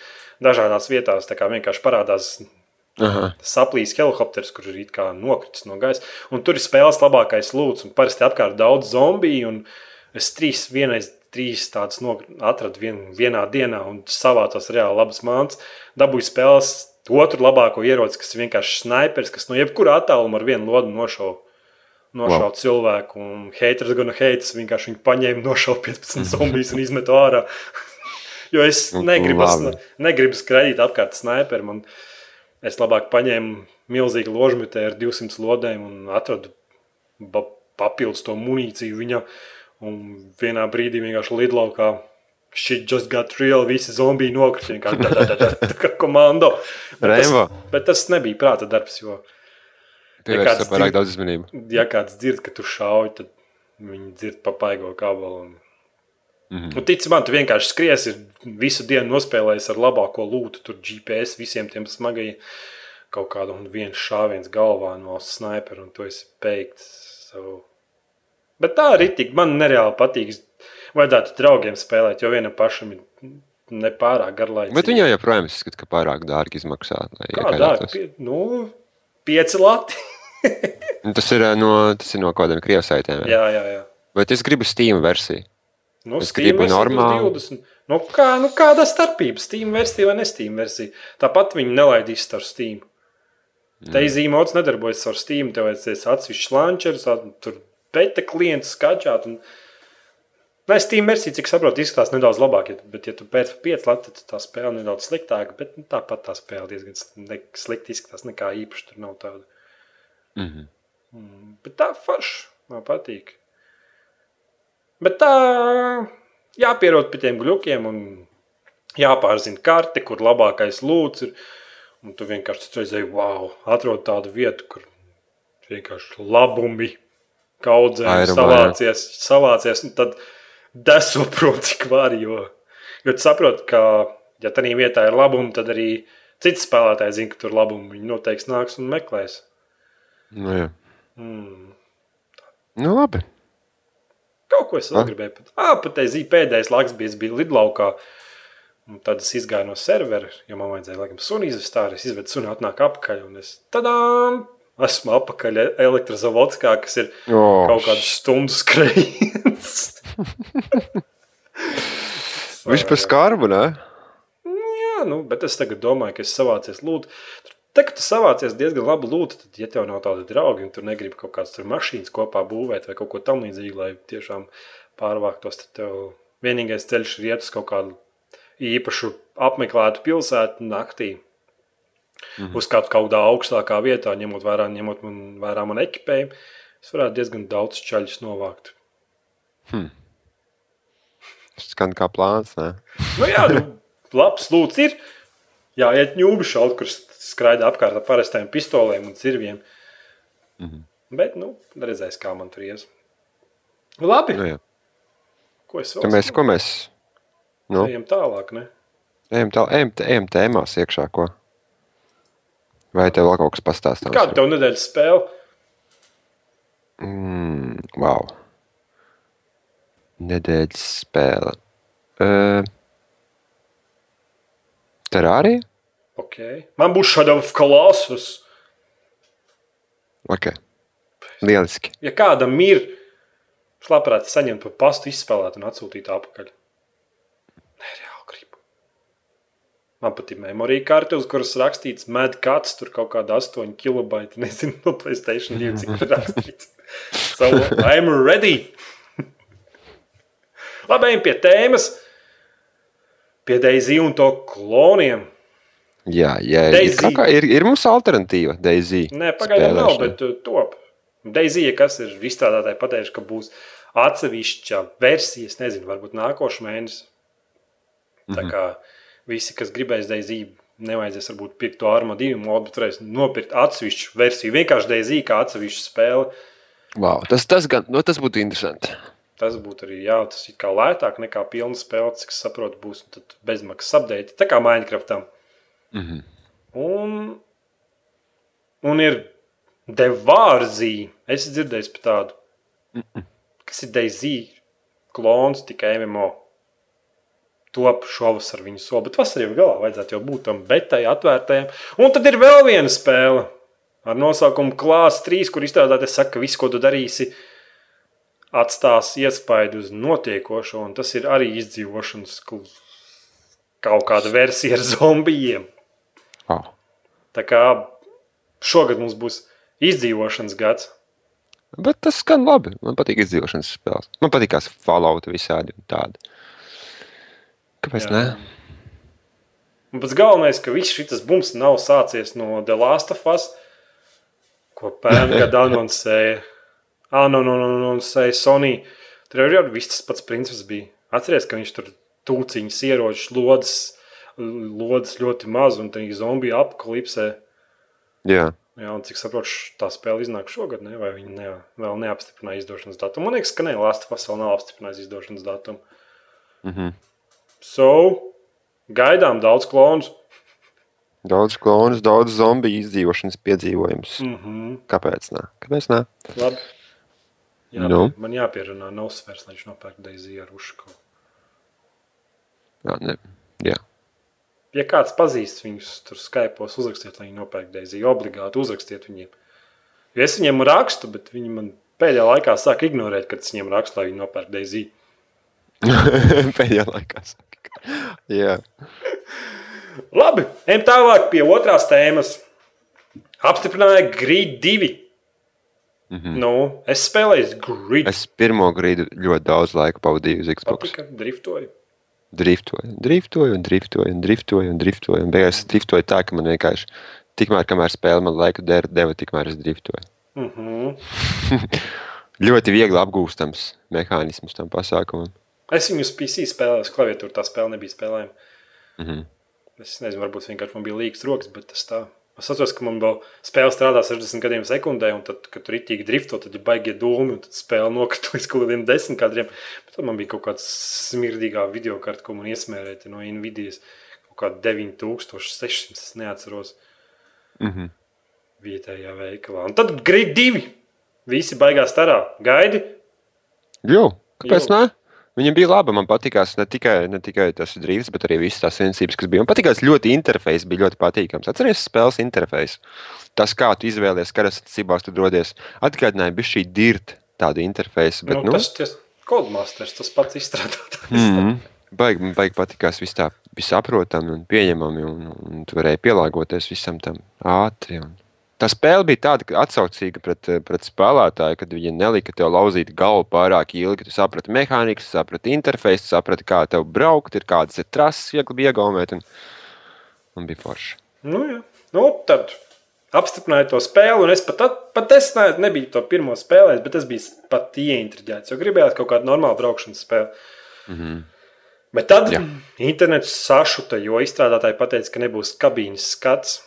dažādās vietās tā kā vienkārši parādās Aha. saplīs helikopters, kur ir nokritis no gaisa. Un tur ir spēles labākais lūdzu, un parasti apkārt daudz zombiju. un Es trīs, vienreiz trīs tādus atradu vien, vienā dienā, un savācās reāli labas mākslas. Dabūju spēles otru labāko ieroci, kas ir vienkārši snipers, kas no jebkura attāluma ar vienu lodu nošauja. Nošauja wow. cilvēku, un haters gan haters vienkārši viņu paņēma, nošauja 15 zombijas un izmetu ārā. jo es negribu, labi. negribu skraidīt apkārt sniperim. Es labāk paņēmu milzīgu ložmetē ar 200 lodēm un atradu papildus to munīciju viņa. Un vienā brīdī vienkārši lidlaukā šī just got real, visi zombiji nokrita tā, kā komando. Bet tas, Rainbow. bet tas nebija prāta darbs, jo, Pievērst kāds ja pārāk dzird- daudz uzmanību. ja kāds dzird, ka tu šauj, tad viņi dzird papaigo kabalu. Un... Mhm. Un tic man, tu vienkārši skriesi, ir visu dienu nospēlējis ar labāko lūtu, tur GPS visiem tiem smagajiem. Kaut kādu un viens šāviens galvā no snipera, un tu esi beigts. So. Bet tā arī tik man nereāli patīk. Vajadzētu draugiem spēlēt, jo vienam pašam ir nepārāk garlaicīgi. Bet viņa joprojām izskata, ka pārāk dārgi izmaksā. Kā dārgi? Pie- Nu, pieci lati. Tas ir, ā, no, tas ir no kaut kādiem krievu saitēm. jā. jā, jā. Bet es gribu Steam versiju. Nu, Es Steam gribu normālu. 20. Nu, kā, nu, kāda starpība? Steam versija vai ne Steam versija? Tāpat viņi nelaidīs ar Steam. Mm. Tā īzīmots nedarbojas ar Steam. Tev vajadzēs atsevišķs launchers, tur beta klients skačāt. Un... Nē, Steam versija, cik saprotu, izskatās nedaudz labāk. ja- Bet, ja tu pēc 5 lati, tad tā spēle nedaudz sliktāka. Bet nu, tāpat tā spēle diezgan slikti izskatās. Nekā īpaši tur nav tāda. Mhm. Mm, Bet tā forša man patīk. Bet tā jāpierod pie tiem gluķiem un jāpārzina karte, kur labākais lūdzu ir. Un tu vienkārši reizēji, wow, atrod tādu vietu, kur vienkārši labumi kaudzē savācies, savācies. Un tad deso prom, cik var. Jo, jo tu saproti, ka, ja tā vietā ir labumi, tad arī citi spēlētāji zina, ka tur labumi viņi noteikti nāks un meklēs. Nu, jā. Mm. nu, labi. Kaut ko es vēl Ah. gribēju pateikt. Ah, pateikt, pēdējais laiks bija, es biju lidlaukā. un Tad es izgāju no servera, jo man vajadzēja laikam suni izvest ārā. Es izvedu suni, atnāk apakaļ. Un es tadām! Esmu apakaļ elektrozavodskā, kas ir Oh, kaut kāds stundu skrējiens. Viņš par skarbu, ne? Jā, nu, bet es tagad domāju, ka es savācies lūdzu. Tā kā tu savācies diezgan labi lūdzu, tad, ja tev nav tādi draugi, un tu negribi kaut kādas mašīnas kopā būvēt vai kaut ko tamlīdzīgu, lai tiešām pārvāktos, tad tev vienīgais ceļš ir iet uz kaut kādu īpašu apmeklētu pilsētu naktī. Mhm. Uzkāpt kaut kādā augstākā vietā, ņemot vērā, ņemot man, vērā man ekipējumu, es varētu diezgan daudz čaļus novākt. Skan kā plāns? Nu, jā, nu, labs lūdzu ir. Jā, iet ņūbi šaut, kur skraida apkārt ar parastajiem pistolēm un cirviem. Mm. -hmm. Bet, nu, redzēs, kā man tur ies. Labi, Nu, jā. ko es vēl mēs, ko mēs? Nu, Ejam tālāk, ne? ejam, tā, ejam, ejam tēmās iekšā, ko? Vai tev vēl kaut kas pastāstāms? Kāda tev nedēļas spēle? Mm, wow. Nedēļas spēle. Uh, Terārija? Okay. Man būs šāda kolossus. Ok. Lieliski. Ja kādam ir, es labprāt saņemtu pa pastu, izspēlēt un atsūtīt atpakaļ. Nē, reāli gribu. Man pat ir memorija karte, uz kuras rakstīts medkats, tur kaut kāda 8 kilobaita, nezinu, no Playstation 2, cik tur rakstīts. So, I'm ready! Labi, ejam pie tēmas. Pie Daisy un to kloniem. Jā, jā ir, kā, ir, ir mums alternatīva Daisy. Nē, pagaidām nav, bet uh, top. Daisija, kas ir izstrādātāji, pateiks, ka būs atsevišķa versija, es nezinu, varbūt nākošais mēnesis. Tā kā visi, kas gribēs Daisy, nevajadzēs varbūt pirkt to Arma 2 modu, bet varēs nopirkt atsevišķu versiju. Vienkārši Daisy kā atsevišķu spēli. Wow, tas, tas, gan, nu, tas būtu interesanti. Tas būtu arī jā, tas ir kā lētāk nekā pilna spēle, cik saprotu, būs bezmaksas update. Tā kā Minecraftam. Mm -hmm. Un, un ir Devārzī. Es esmu dzirdējis par tādu. Kas ir Daisy klons tikai MMO. Top šovasar viņu soli, bet vasarā jau galā vajadzētu jau būt tam betai atvērtajam. Un tad ir vēl viena spēle ar nosaukumu Klāsts 3, kur izstrādāties saka, ka viss, ko tu darīsi, atstās iespaidu uz notiekošo, un tas ir arī izdzīvošanas kaut kāda versija ar zombijiem. Wow. Tā kā šogad mums būs izdzīvošanas gads. Bet tas skan labi. Man patīk izdzīvošanas spēles. Man patīk tās Fallout visādi un tādi. Kāpēc Jā. ne? Un pats galvenais, ka viss šis bums nav sācies no The Last of Us, ko pērn gada anoncēja. Ah, no, no, no, no, no Sony. Tur jau viss tas pats princips bija. Atceries, ka viņš tur tūciņas ieročus, lodes, lodes ļoti maz un tā zombiju apakalipsē. Jā, Jā, un cik saprotu, tā spēle iznāk šogad, ne? vai viņi ne, vēl neapstiprināja izdošanas datumu. Man liekas, ka ne, Last of Us vēl nav apstiprinājis izdošanas datumu. Mhm. So, gaidām daudz klonus. daudz klonus, daudz zombiju izdzīvošanas piedzīvojumus. Mm -hmm. Kāpēc? Ne? Kāpēc ne? Labi. Jā, Nu? Man jāpierunā Nosfērs, lai viņš nopērk Daisy ar Uško. Jā, ne. Ja kāds pazīst viņus, tur Skype'os uzrakstiet, lai viņi nopērk Daisy. Obligāti uzrakstiet viņiem. Jo es viņiem rakstu, bet viņi man pēdējā laikā sāk ignorēt, kad es viņiem rakstu, lai viņi nopērk Daisy. Pēdējā laikā. saka. Jā. Labi, ejam tālāk pie otrās tēmas. Apstiprināja Grid 2. Mm -hmm. nu, es spēlēju Grid. Es Es pirmo grīdu ļoti daudz laika pavadīju uz Xbox. patika, driftoju. Driftoju, driftoju, un driftoju, un driftoju, un driftoju. Un beigās es driftoju tā, ka man vienkārši tikmēr, kamēr spēle man laiku der- deva, tikmēr es driftoju. Mm -hmm. Ļoti viegli apgūstams mehānisms tam pasākumam. Es viņu PC spēlēju, uz klaviatūras tā spēle nebija spēlējama. Mhm. Es nezinu, varbūt vienkārši man bija līgas rokas, bet tas tā. Es atceros, ka man vēl spēle strādā 60 gadiem sekundē, un tad, kad tur rītīgi drifto, tad ir baigie dūmi, un tad spēle nokrita līdz kaut kādiem desmit kadriem. Bet tad man bija kaut kāds smirdīgā video karta, ko man iesmērēja no Nvidias. Kaut kā 9600, es neatceros Mhm. vietējā veikalā. Un tad grid divi. Visi baigās starā. Gaidi? Jo, kāpēc Jo. ne? Viņam bija labi. Man patīkās ne tikai, ne tikai tas drīzs, bet arī visas tās sensības, kas bija. Man patīkās ļoti interfejs, bija ļoti patīkams. Atcerieties, spēles interfejs. Tas, kā tu izvēlies, kādas attiecībās tu dodies, atgādināja bija šī dirta tāda interfejsa. Bet, Nu, nu, tas ir Coldmasters, tas pats izstrādātājs. mm, baigi, man baigi patīkās viss tā, bija saprotami un pieņemami, un, un tu varēji pielāgoties visam tam ātri. Un... Tā spēle bija tāda atsaucīga pret, eh, pret spēlētāju, kad viņi nelika tev lauzīt galvu pārāk ilgi. Tu saprati mehāniku, saprati interfeisu, saprati, kā tev braukt, ir kādas ir trases, viegli iegaumēt. Un, un bija forši. Nu, jā. nu, tad apstiprināja to spēli, un es pat, at- pat es ne, nebiju to pirmo spēlējis, bet es biju pat ieintriģēts, jo gribējās kaut kādu normālu braukšanas spēli. Mm -hmm. Bet tad jā. internets sašuta, jo izstrādātāji pateica, ka nebūs kabīnes skats.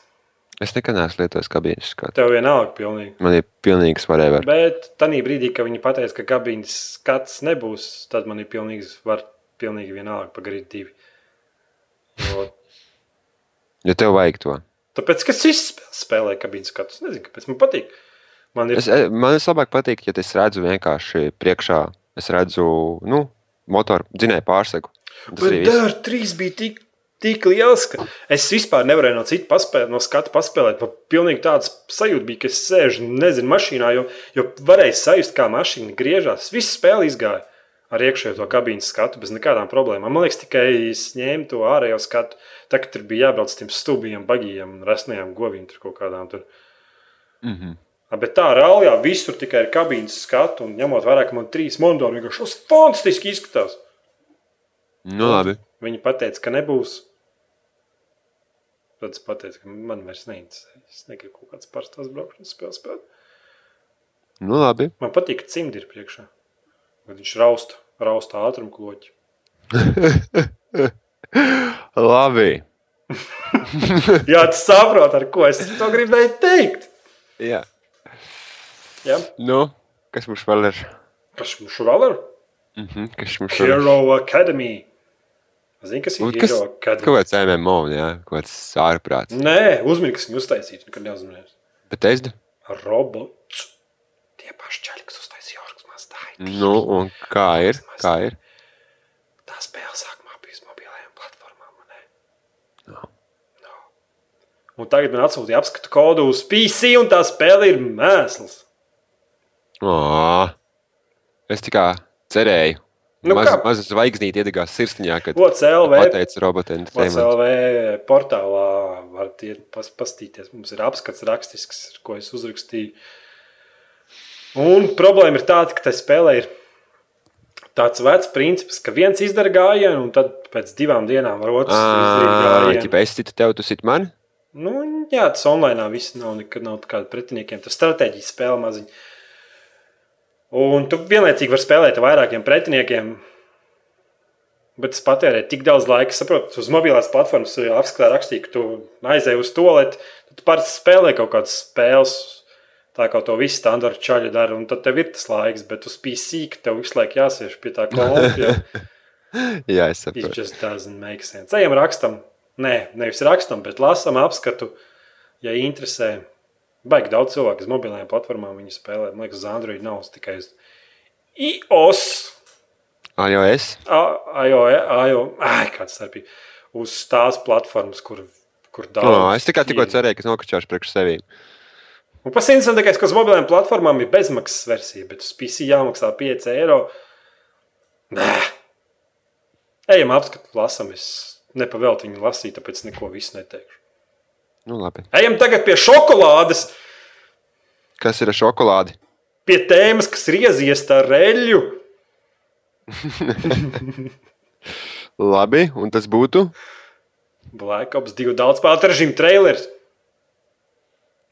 Es nekad neesmu lietojis kabīnes skatu. Tev vienalga pilnīgi. Man ir pilnīgs varēja. Bet tajā brīdī, kad viņi pateica, ka kabīnes skats nebūs, tad man ir pilnīgi, var, pilnīgi vienalga par grīdu divi. Jo, Jo tev vajag to. tāpēc, ka es visu spēlēju kabīnes skatus, nezinu, kāpēc man patīk. Man ir Es, eh, man vislabāk patīk, ja es redzu vienkārši priekšā, es redzu nu, motoru dzinēju pārsegu. Tas Bet viss. Dārta 3 bija tik, tik liels, ka es vispār nevarēju no citas paspēlēt, no skata paspēlēt. Man pilnīgi tāds sajūta bija, ka es sēžu, nezinu, mašīnā, jo, jo varēju sajust, kā mašīna griežās. Visu spēli izgāja ar iekšējo to kabīnes skatu bez nekādām problēmām. Man liekas, tikai es ņēmu to ārējo skatu. Tā kā tur bija jābrauc uz tiem stūbiem, bagiem, resnajām govīm, tur kaut kādām. Tur. Mm -hmm. Bet tā rāljā visur tikai ir kabīnes skatu, un ņemot vērā, ka man trīs monitori vienkārši tas fantastiski izskatās. Nu, labi. Viņi teica, ka nebūs. Tad es pateicu, ka man vairs neinteresē. Es negribu kaut kādas parastās braukšanas spēles spēlēt. Nu, labi. Man patīk, ka cimdi ir priekšā. Kad viņš rausta, rausta ātrumu kloķi. Labi. Jā, tu saproti, ar ko es to gribēju teikt. Jā. Jā, Nu, kas mums vēl ir? kas mums vēl ir? Mhm, kas mums vēl ir? Hero Academy. Zini, kas ir kas- Hero Academy? Kaut kāds MMO, jā, kaut kāds ārprāts. Nē, uzmanīgi, kas viņu uztaisīts. Nekad neuzmanījos. Bet es, Robots. Tie paši čaļi, kas uztaisīja Orks Mazdaiti. nu, un kā ir? Kā ir? Tā spēle sākumā bija mobilajām platformām. ne? No. No. Un tagad man atsūtīja apskatu kodu uz PC, un tā spēle ir mēsls. O, es tikai cerēju. Nu Maz, maza zvaigznīte iedegās sirsniņā, kad OCLV, pateica robotiem. OCLV portālā varat iet pas, pastīties. Mums ir apskats rakstisks, ko es uzrakstīju. Un problēma ir tāda, ka tai spēlē ir tāds vecs princips, ka viens izdara gājienu, un tad pēc divām dienām var otrs izdarīt Ja gājienu. es citu tev, tu sit man? Nu, jā, tas online viss nav nekad nav kāda pretiniekiem. Tas stratēģijas spēle maziņa. Un tu vienlaicīgi vari spēlēt ar vairākiem pretiniekiem. Bet tas patērē tik daudz laika. Saprotu, uz mobilās platformas jau apskatā rakstīja, ka tu aizēji uz to lietu. Tad tu parasti spēlē kaut kādas spēles. Tā kā to visu standarta čaļi dara, un tad tev ir tas laiks, bet uz PC, ka tev visu laiku jāsēž pie tā kompija. Jā, es It saprotu. just doesn't make sense. Ejam, rakstam, nē, nevis rakstam, bet lasām apskatu, ja interesē. Baigi daudz cilvēku uz mobilajām platformām viņi spēlē. Man liekas, uz Android nav tikai uz iOS, iOS. Ai, kāds starpība. Uz tās platformas, kur, kur daudz. Oh, es tikai tikko cerēju, ka nokačāšu priekš sevi. Un pats interesantākais, ka uz mobilajām platformām ir bezmaksas versija, bet uz PC jāmaksā 5 eiro. Nē. Ejam, apskatu, lasām. Es nepavēltu viņu lasīt, tāpēc neko visu neteikšu. Nu, labi. Ejam tagad pie šokolādes, Kas ir ar šokolādi? pie tēmas, kas ir ieziesta ar reļu. Labi, un tas būtu. Black Ops 2 daudzspēlētāju režīmu trailers.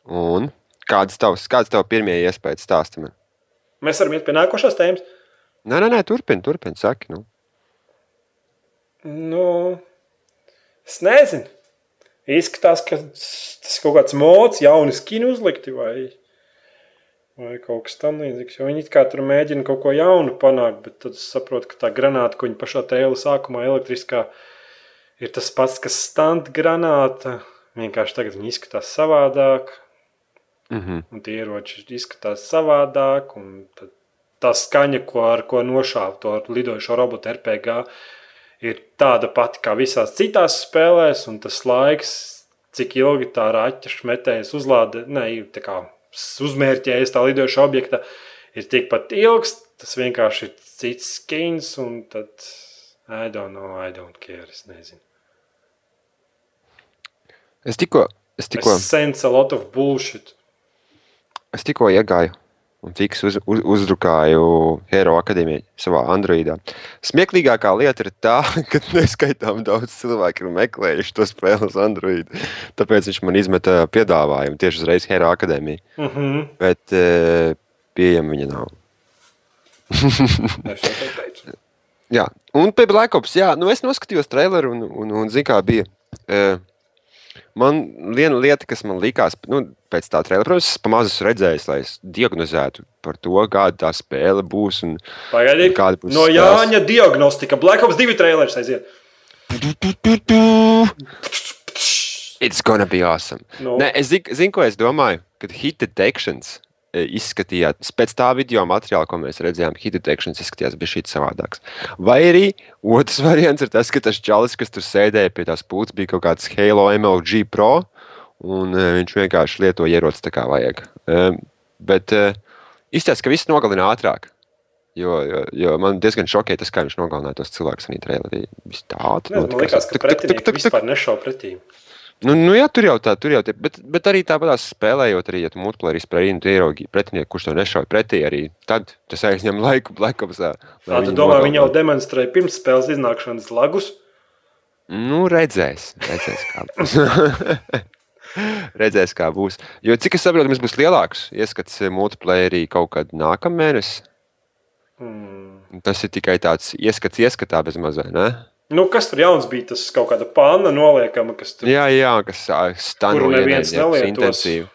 Un kādas tavs, kāds tev pirmie iespējas stāsta man? Mēs varam iet pie nākošās tēmas. Nē, nē, nē turpini, turpini, saki. Nu. Nu, es nezinu. Izskatās, ka tas kaut kāds mods, jauni skini uzlikti vai, vai kaut kas tamlīdzīgs. Jo viņi kā tur mēģina kaut ko jaunu panākt, bet tad es saprotu, ka tā granāta, ko viņi pašā tēlā sākumā elektriskā, ir tas pats, kas stand granāta. Vienkārši tagad viņi izskatās savādāk, Mm -hmm. un tie ieroči izskatās savādāk. un tad Tā skaņa, ko, ar ko nošāva to lidojošo robotu RPG, ir tāda pati kā visās citās spēlēs, un tas laiks, cik ilgi tā raķeša metējas uzlāde, ne, kā uzmērķējas tā lidojoša objekta, ir tikpat ilgs. Tas vienkārši ir cits skins, un tad I don't know, I don't care. Es nezinu. Es tikko, es tikko, Es sense a lot of bullshit. es tikko iegāju un fiks uz, uz, uzdrukāju Hero akadēmiju savā Androidā. Smieklīgākā lieta ir tā, ka neskaitām daudz cilvēku ir meklējuši to spēli uz Android. Tāpēc viņš man izmeta piedāvājumu tieši uzreiz Hero akadēmiju. Uh -huh. Bet e, pieejama viņa nav. Jā, un pie Black Ops, jā, nu es noskatījos traileru un, un, un zinu, kā bija. E, man viena lieta, kas man likās, nu, pēc tā trailera, protams, es pamazs esmu redzējis, lai es diagnozētu par to, kāda tā spēle būs. Un, Pagaidiet, Kāda būs no spēles? Jāņa diagnostika. Black Ops 2 trailers aiziet. It's gonna be awesome. Nu. Nē, es zinu, zin, ko es domāju, kad hit detections izskatījās pēc tā video materiāla, ko mēs redzējām, hit detections izskatījās bija šī savādāks. Vai arī otrs variants ir tas, ka tas čalis, kas tur sēdēja pie tās pūles, bija kaut kāds Halo MLG Pro, un e, viņš vienkārši lieto ierocis tā kā vajag. E, bet e, izstāsta, ka viss nogalina ātrāk. Jo, jo, jo man diezgan šokēja tas, kā viņš nogalināja tos cilvēkus arī trailerī. Viss tā ātri. Nezinu, Man liekas, ka pretinieki vispār nešauja pretī. Nu, nu jā, tur jau tā, tur jau tā, bet, bet arī tāpat spēlējot, arī, ja tu multiplayerī spēlēji, tu ieraugi pretinieku, kurš to nešauj pretī, arī tad tas aizņem laiku Black Opsā. Tā tu domā, viņi jau demonstrēja pirms spēles iznākšanas lagus. Nu, redzēs, redzēs kā būs. redzēs, kā būs. Jo cik es saprotu, mums būs lielāks ieskats multiplayerī kaut kad nākamā mēnesī. Hmm. Tas ir tikai tāds ieskats ieskatā bez mazā, ne? Nu, kas tur jauns bija? Tas kaut kāda panna noliekama, kas tur Jā, jā, kas Kuru neviens intensīvi.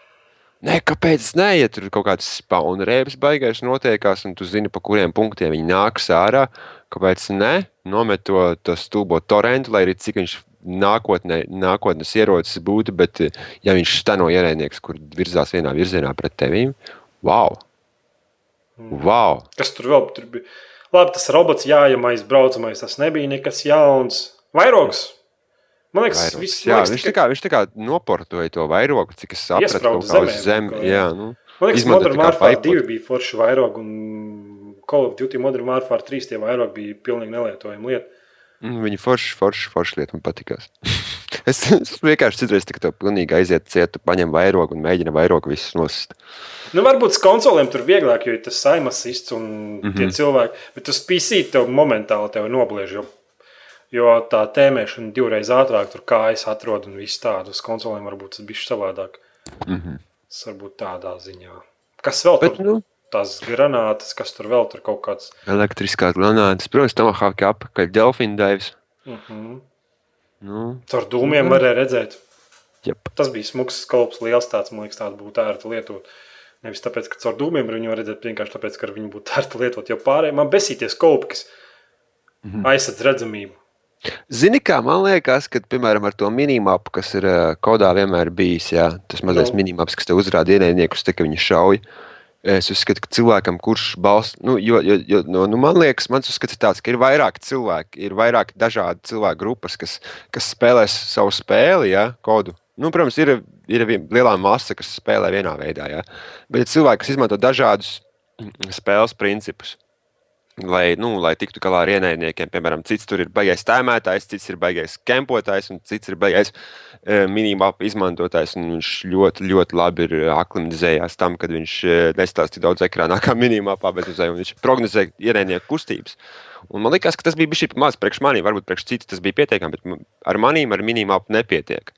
Nē, kāpēc nē, ja tur kaut kāds spauna rēbis baigais notiekās, un tu zini, pa kuriem punktiem viņi nāks ārā, kāpēc nē, nomet to, to stulbo torentu, lai arī cik viņš nākotnē, nākotnes ierocis būtu, bet ja viņš stano ienaidnieks, kur virzās vienā virzienā pret tevīm, wow! Wow! Kas tur vēl tur bija? Labi, tas robots jājamais, braucamais, tas nebija nekas jauns. Vairogs. Man liekas, Vairogs. viss Jā, liekas, viņš, tikai- tā kā, viņš tā kā noportoja to vairogu, cik es sapratu, kaut kā uz kā, jā. Nu, Man liekas, Modern Warfare paipotu. 2 bija forši vairogi, un Call of Duty Modern Warfare 3 tie vairogi bija pilnīgi nelietojami lieta. Mm, Viņa forši, forši, forši lieta man patīkās. es, es vienkārši citreiz tik to pilnīgi aiziet cietu, paņem vairogu un mēģina vairogu visus nosist. Nu, varbūt konsolēm tur vieglāk, jo ir tas saimasists un mm Mhm. -hmm. tie cilvēki. Bet uz PC tev momentāli tev nobliež. Jo, jo tā tēmēšana divreiz ātrāk, tur kājas atrod un viss tādu. Uz konsolēm varbūt tas bija savādāk. Mm -hmm. Tas varbūt tādā ziņā. Kas vēl Bet, tur? nu, Tās granātas, kas tur vēl tur kaut kāds. elektriskās granātas, protams, Tomahawk apakaļ Delfina Daivs. Mm -hmm. Nu, Tur dūmiem varēja redzēt. jep. Tas bija smags skalps, liels tāds, man liekas, tāds būtu ērti lietot. Nevis tāpēc, ka caur dūmiem viņu var redzēt, vienkārši tāpēc, ka viņu būtu ērti lietot. Jo pārējiem man besīties skalpi, kas Mhm. aizsardz redzamību. Zini, kā man liekas, ka, piemēram, ar to minimapu, kas ir ā, kodā vienmēr bijis, jā, tas mazais Nu. minimaps, kas te uzrāda ienaidniekus, te, ka viņi šauj. Es uzskatu, ka cilvēkam, kurš balsta, nu, jo, jo, jo, no, nu, man liekas, mans uzskats ir tāds, ka ir vairāk cilvēki, ir vairāk dažādi cilvēku grupas, kas, kas spēlēs savu spēli, ja, kodu. Nu, protams, ir, ir lielā masa, kas spēlē vienā veidā, ja. bet ir cilvēki, kas izmanto dažādus mm, spēles principus. Lai, nu, lai tiktu galā ar ienaidniekiem, piemēram, cits tur ir baigais tēmētājs, cits ir baigais kempotājs, un cits ir baigais e, minimāpa izmantotājs. Viņš ļoti, ļoti labi ir aklimatizējies tam, kad viņš e, nestāsta tik daudz ekrānā kā minimāpā, bet uz, viņš prognozē ienaidnieku kustības. Un man liekas, ka tas bija bijis maz priekš maniem, varbūt priekš citas tas bija pietiekami, bet ar maniem ar minimāpu nepietiek.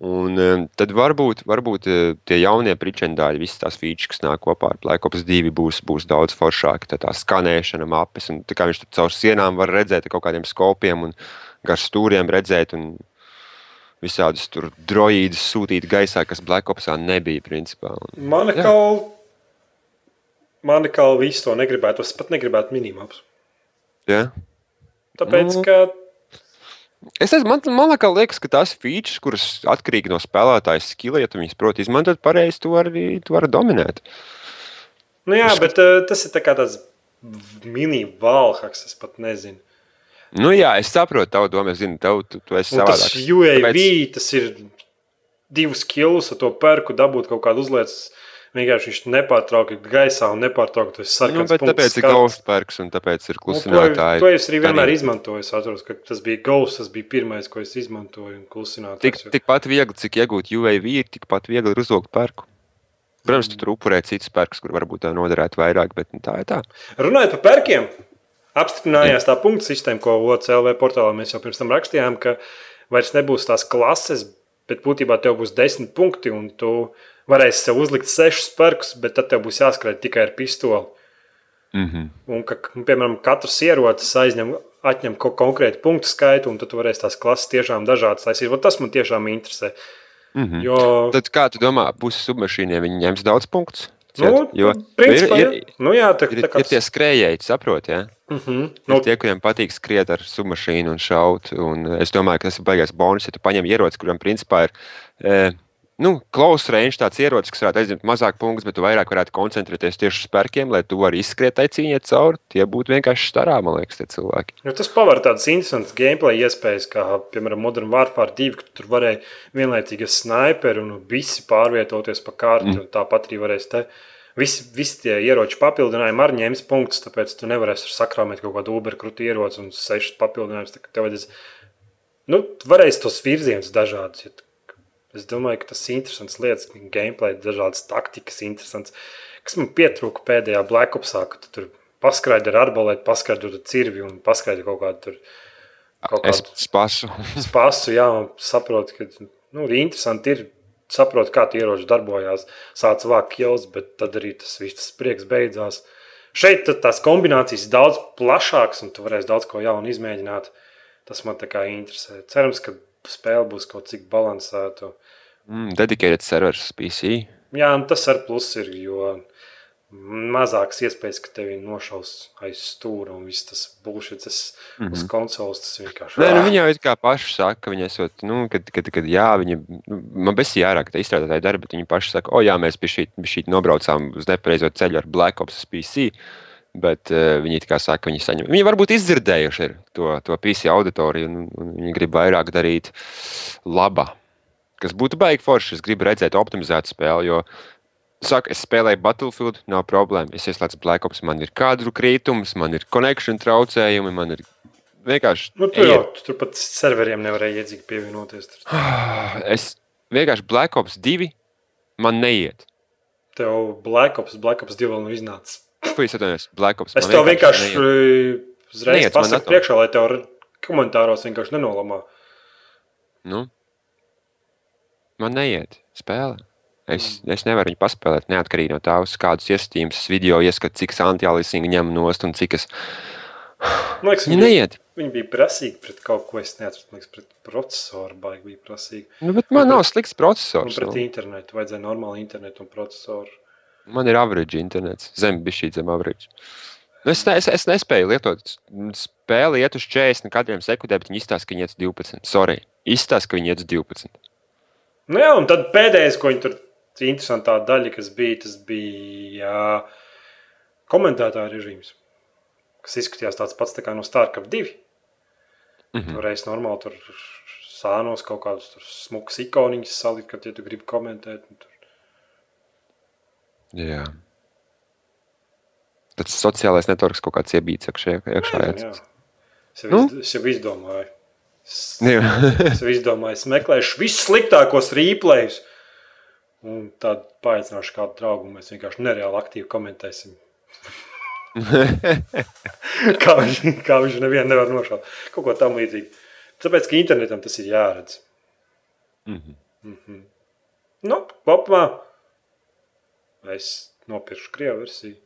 Un um, tad varbūt, varbūt uh, tie jaunie pričendāļi, visas tās features, kas nāk kopā ar Black Ops 2, būs, būs daudz foršāki. Tā, tā skanēšana, mapes, un tā kā viņš tur caur sienām var redzēt ar kaut kādiem skopiem un gar stūriem redzēt. Un, Visādus tur droīdus sūtīt gaisā, kas Black Opsā nebija. Principā. Jā. kā visu to negribētu. Es pat negribētu minimaps. ja? Tāpēc, Nu. ka Es nezinu, man, man liekas, ka tās features, kuras atkarīgi no spēlētāja skila, ja tu viņus proti izmantot pareizi, tu vari, tu vari dominēt. nu, jā, bet uh, tas ir tā tāds mini-valhaks. Es pat nezinu. Nu, jā, es saprotu tavu domu. Es zinu, tev, tu, tu esi Un tas savādāk. UAV, Tāpēc- tas ir divus kilus ar to perku, dabūt kaut kādu uzliekas. Vienkārši viņš nepārtraukti ir gaisā un nepārtraukti Nu, sarkans. bet punkts tāpēc ir skats. Ghostparks un tāpēc ir Nu, To, klusinātāji. to es arī vienmēr izmantoju. Es atceros, ka tas bija Ghost, tas bija pirmais, ko es izmantoju. un Klusinātājs. Tik, jo- tikpat viegli, cik iegūt UAV, ir tikpat viegli ir uzlūgt pērku. Protams, tu tur upurē citas pērkus, kur varbūt tā noderētu vairāk, bet nu, tā ir tā. Runājot par perkiem, apstiprinājās tā punktu sistēma, ko OCLV portālā mēs jau pirms tam rakstījām, ka vairs nebūs tās klases, bet būtībā tev būs desmit punkti, un tu varēsi sev uzlikt sešus perkus, bet tad tev būs jāskrien tikai ar pistoli. Mm -hmm. Un, ka, piemēram, katrs ierocis aizņem, atņem kaut konkrētu punktu skaitu, un tad tu varēsi tās klases tiešām dažādas taisīt. Tas man tiešām interesē. Mm -hmm. Jo, Tad kā tu domā, puses submašīniem viņi ņems daudz punktus? nu, jo principā, ir, ir, nu, jā, tā, ir, tā kā ir tie skrējēji, saproti? Ja? uh -huh. No. Ir tie, kuriem patīk skriet ar submašīnu un šaut. Un es domāju, ka tas ir baigais bonus, ja tu paņem ieroci, kuram principā ir e, nu, close range tāds ierocis, kas varētu aizņemt mazāk punktus, bet tu vairāk varētu koncentrēties tieši uz spēkiem, lai tu vari izskriet tai cīņai cauri. Tie būtu vienkārši starā, man liekas, tie cilvēki. Jo tas paver tādas interesantas gameplay iespējas, kā, piemēram, Modern Warfare 2, ka tur varēja vienlaicīgi ar sniperi un visi pārvietoties pa kārtu. Mm. Tāpat arī varēs te. Visi, visi tie ieroči papildinājumi arī ņems punktus, tāpēc tu nevarēsi sakrāmēt kaut kādu uberkrūti ieroci un sešas papildinājumus. Tev vajadzēs, nu, tu varēsi tos virzienus dažādus. Ja es domāju, ka tas ir interesants lietas, gameplay, dažādas taktikas, interesants. Kas man pietrūka pēdējā Black Opsā, ka tu tur paskaidri ar arbalētu, paskaidri ar cirvi un paskaidri kaut kādu tur. Kaut kādu spasu. spasu, jā, saprotu, ka nu, interesanti ir saprot, kā tie ieroči darbojās, sāc vākt kills, bet tad arī tas viss tas prieks beidzās. Šeit tās kombinācijas ir daudz plašākas, un tu varēsi daudz ko jaunu izmēģināt. Tas man tā kā interesē. Cerams, ka spēle būs kaut cik balansēta. Mm, dedicated servers PC. Jā, un tas ar pluss ir, jo mazākas iespējas, ka tevi nošaus aiz stūra un viss tas. Tas mm -hmm. uz konsoles tas vienkārši Nē, nu, viņi jau kā paši saka, ka viņi esot, nu, kad, kad, kad jā, viņi, nu, man bez jārāk, ka tā izstrādātāji dara, bet viņi paši saka, o jā, mēs pie šī, pie šī nobraucām uz nepareizo ceļu ar Black Ops PC. Bet uh, viņi tā kā saka, ka viņi saņem. Viņi varbūt izdzirdējuši ir to, to PC auditoriju, un, un viņi grib vairāk darīt laba. Kas būtu baigi forši. Es gribu redzēt optimizētu spēli, jo Saka, es spēlēju Battlefield, nav problēma. Es ieslēdzu Black Ops, man ir kadru krītums, man ir connection traucējumi, man ir vienkārši. Nu, tu jau tur pat serveriem nevarēja iedzīgi pievienoties. Tur. Es vienkārši Black Ops 2 man neiet. Tev Black Ops, Black Ops 2 vēl nav iznācis. Ko es atvainojos? Black Ops. Es tev vienkārši eh, uzreiz Neiet pasaku priekšā, lai tev komentāros vienkārši nenolamā. Nu, man neiet spēle. Es, es nevaru viņu paspēlēt neatkarīgi no tā, uz kādus iesaistījumus video ieskatu, cik antialisingu ņem nost un cik es. Man liekas, Viņa neiet. viņi bija prasīgi pret kaut ko. Es neatceros, man liekas, pret procesoru baigi bija prasīgi. Nu, bet man Nu, nav slikts Un processors. pret Nu. internetu vajadzēja normālu internetu un procesoru. Man ir average internets, zem šī zem average. Nu, es, es, es nespēju lietot spēli, iet uz 40 katriem sekundēm, bet viņi izstāsta, ka viņi iet uz 12. Sorry, izstāsta, ka viņi iet uz 12. Nu jā, un tad pēdējais, ko viņi tur interesantā daļa, kas bija, tas bija komentētāja režīms. Kas izskatījās tāds pats tā kā no StarCraft 2. Mhm. Tur reizes normāli tur sānos kaut kādus smukus ikoniņus salikt, kad ja tu gribi komentēt. Tur. Jā. Tas sociālais networks kaut kāds iebīts iekšā. iekšā Jā. jā. Jau, Nu? iz, jau izdomāju. Es, es izdomāju, es meklēšu visus sliktākos replays. Un tad paaicināšu kādu draugu, mēs vienkārši nereāli aktīvi komentēsim. kā, viņš, kā viņš nevienu nevar nošaut. Kaut ko tam līdzīgu. Tāpēc, ka internetam tas ir jāredz. Mhm. Mhm. Nu, kopumā es nopirkšu krievu versiju.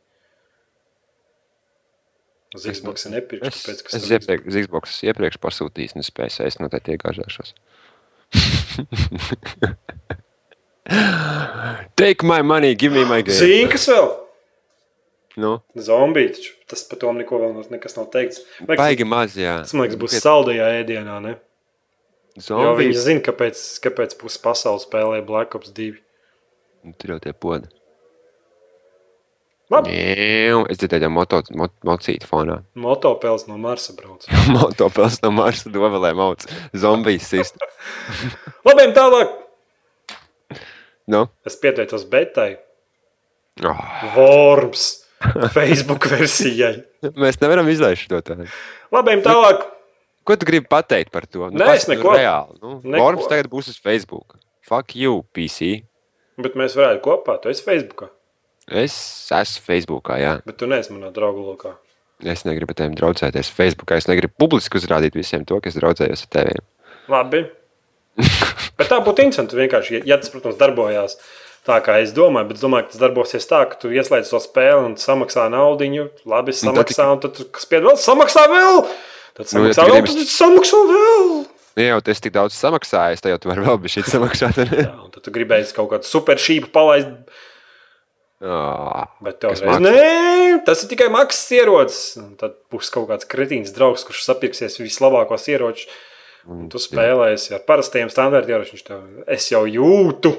Uz Xbox nepirkšu, Es, ka es iepriekš, uz Xbox iepriekš pasūtīju, un spēju es noteikti iegāžāšos. Take my money, give me my game. Zini, kas vēl? Nu, Zombiji, taču tas par to neko vēl nav- nekas nav teikts. Liekas, baigi maz, jā. Tas, man liekas, būs saldajā ēdienā, ne? Jo viņi zina, kāpēc, kāpēc pusi pasaules spēlē Black Ops 2. Nu, Tur jau tie podi. Labi, Ņēu, Es dzirdēju, moto, mot, mocītu fonā. motopēls no Marsa brauc. Motopels no Marsa dovelē mauc. Zombijas sist. Labiem tālāk! Nu? Es pieteicos betai. Oh, Worms. Facebook versijai. mēs nevaram izlaist to tādu. Labiem tālāk! Ko tu gribi pateikt par to? Nu, Nē, es neko. Reāli. Nu, Neko. Worms tagad būs uz Facebook. Fuck you, PC. Bet mēs varētu kopā. Tu esi Facebookā. Es esmu Facebookā, jā. Bet tu neesi manā draugu lokā. Es negribu ar tiem draudzēties Facebookā. Es negribu publiski uzrādīt visiem to, ka es draudzējos ar tevi. Labi. Bet tā būtu interesanti. Vienkārši, ja tas, protams, darbojās tā, kā es domāju, bet es domāju, ka tas darbosies tā, ka tu ieslēdz to spēli un samaksā naudu. Labi, es tad samaksāju, un tad tu spied vēl, samaksā vēl. Tad Nu, ja samaksā tu vēl, gribi- tad samaksā vēl. Ja jau tas tik daudz samaksājis, tad jau tu vari vēl bija šī samaksāt. Jā, un tad tu gribēji kaut kādu super šīpu palaist. Oh, Bet tev reiz, nē, tas ir tikai maksas ierocis. Tad būs kaut kāds kretīns draugs, kurš sapirksies vislabākos ieročus. Un tu spēlēsi ar parastiem standarta ieročiem. tev- Es jau jūtu.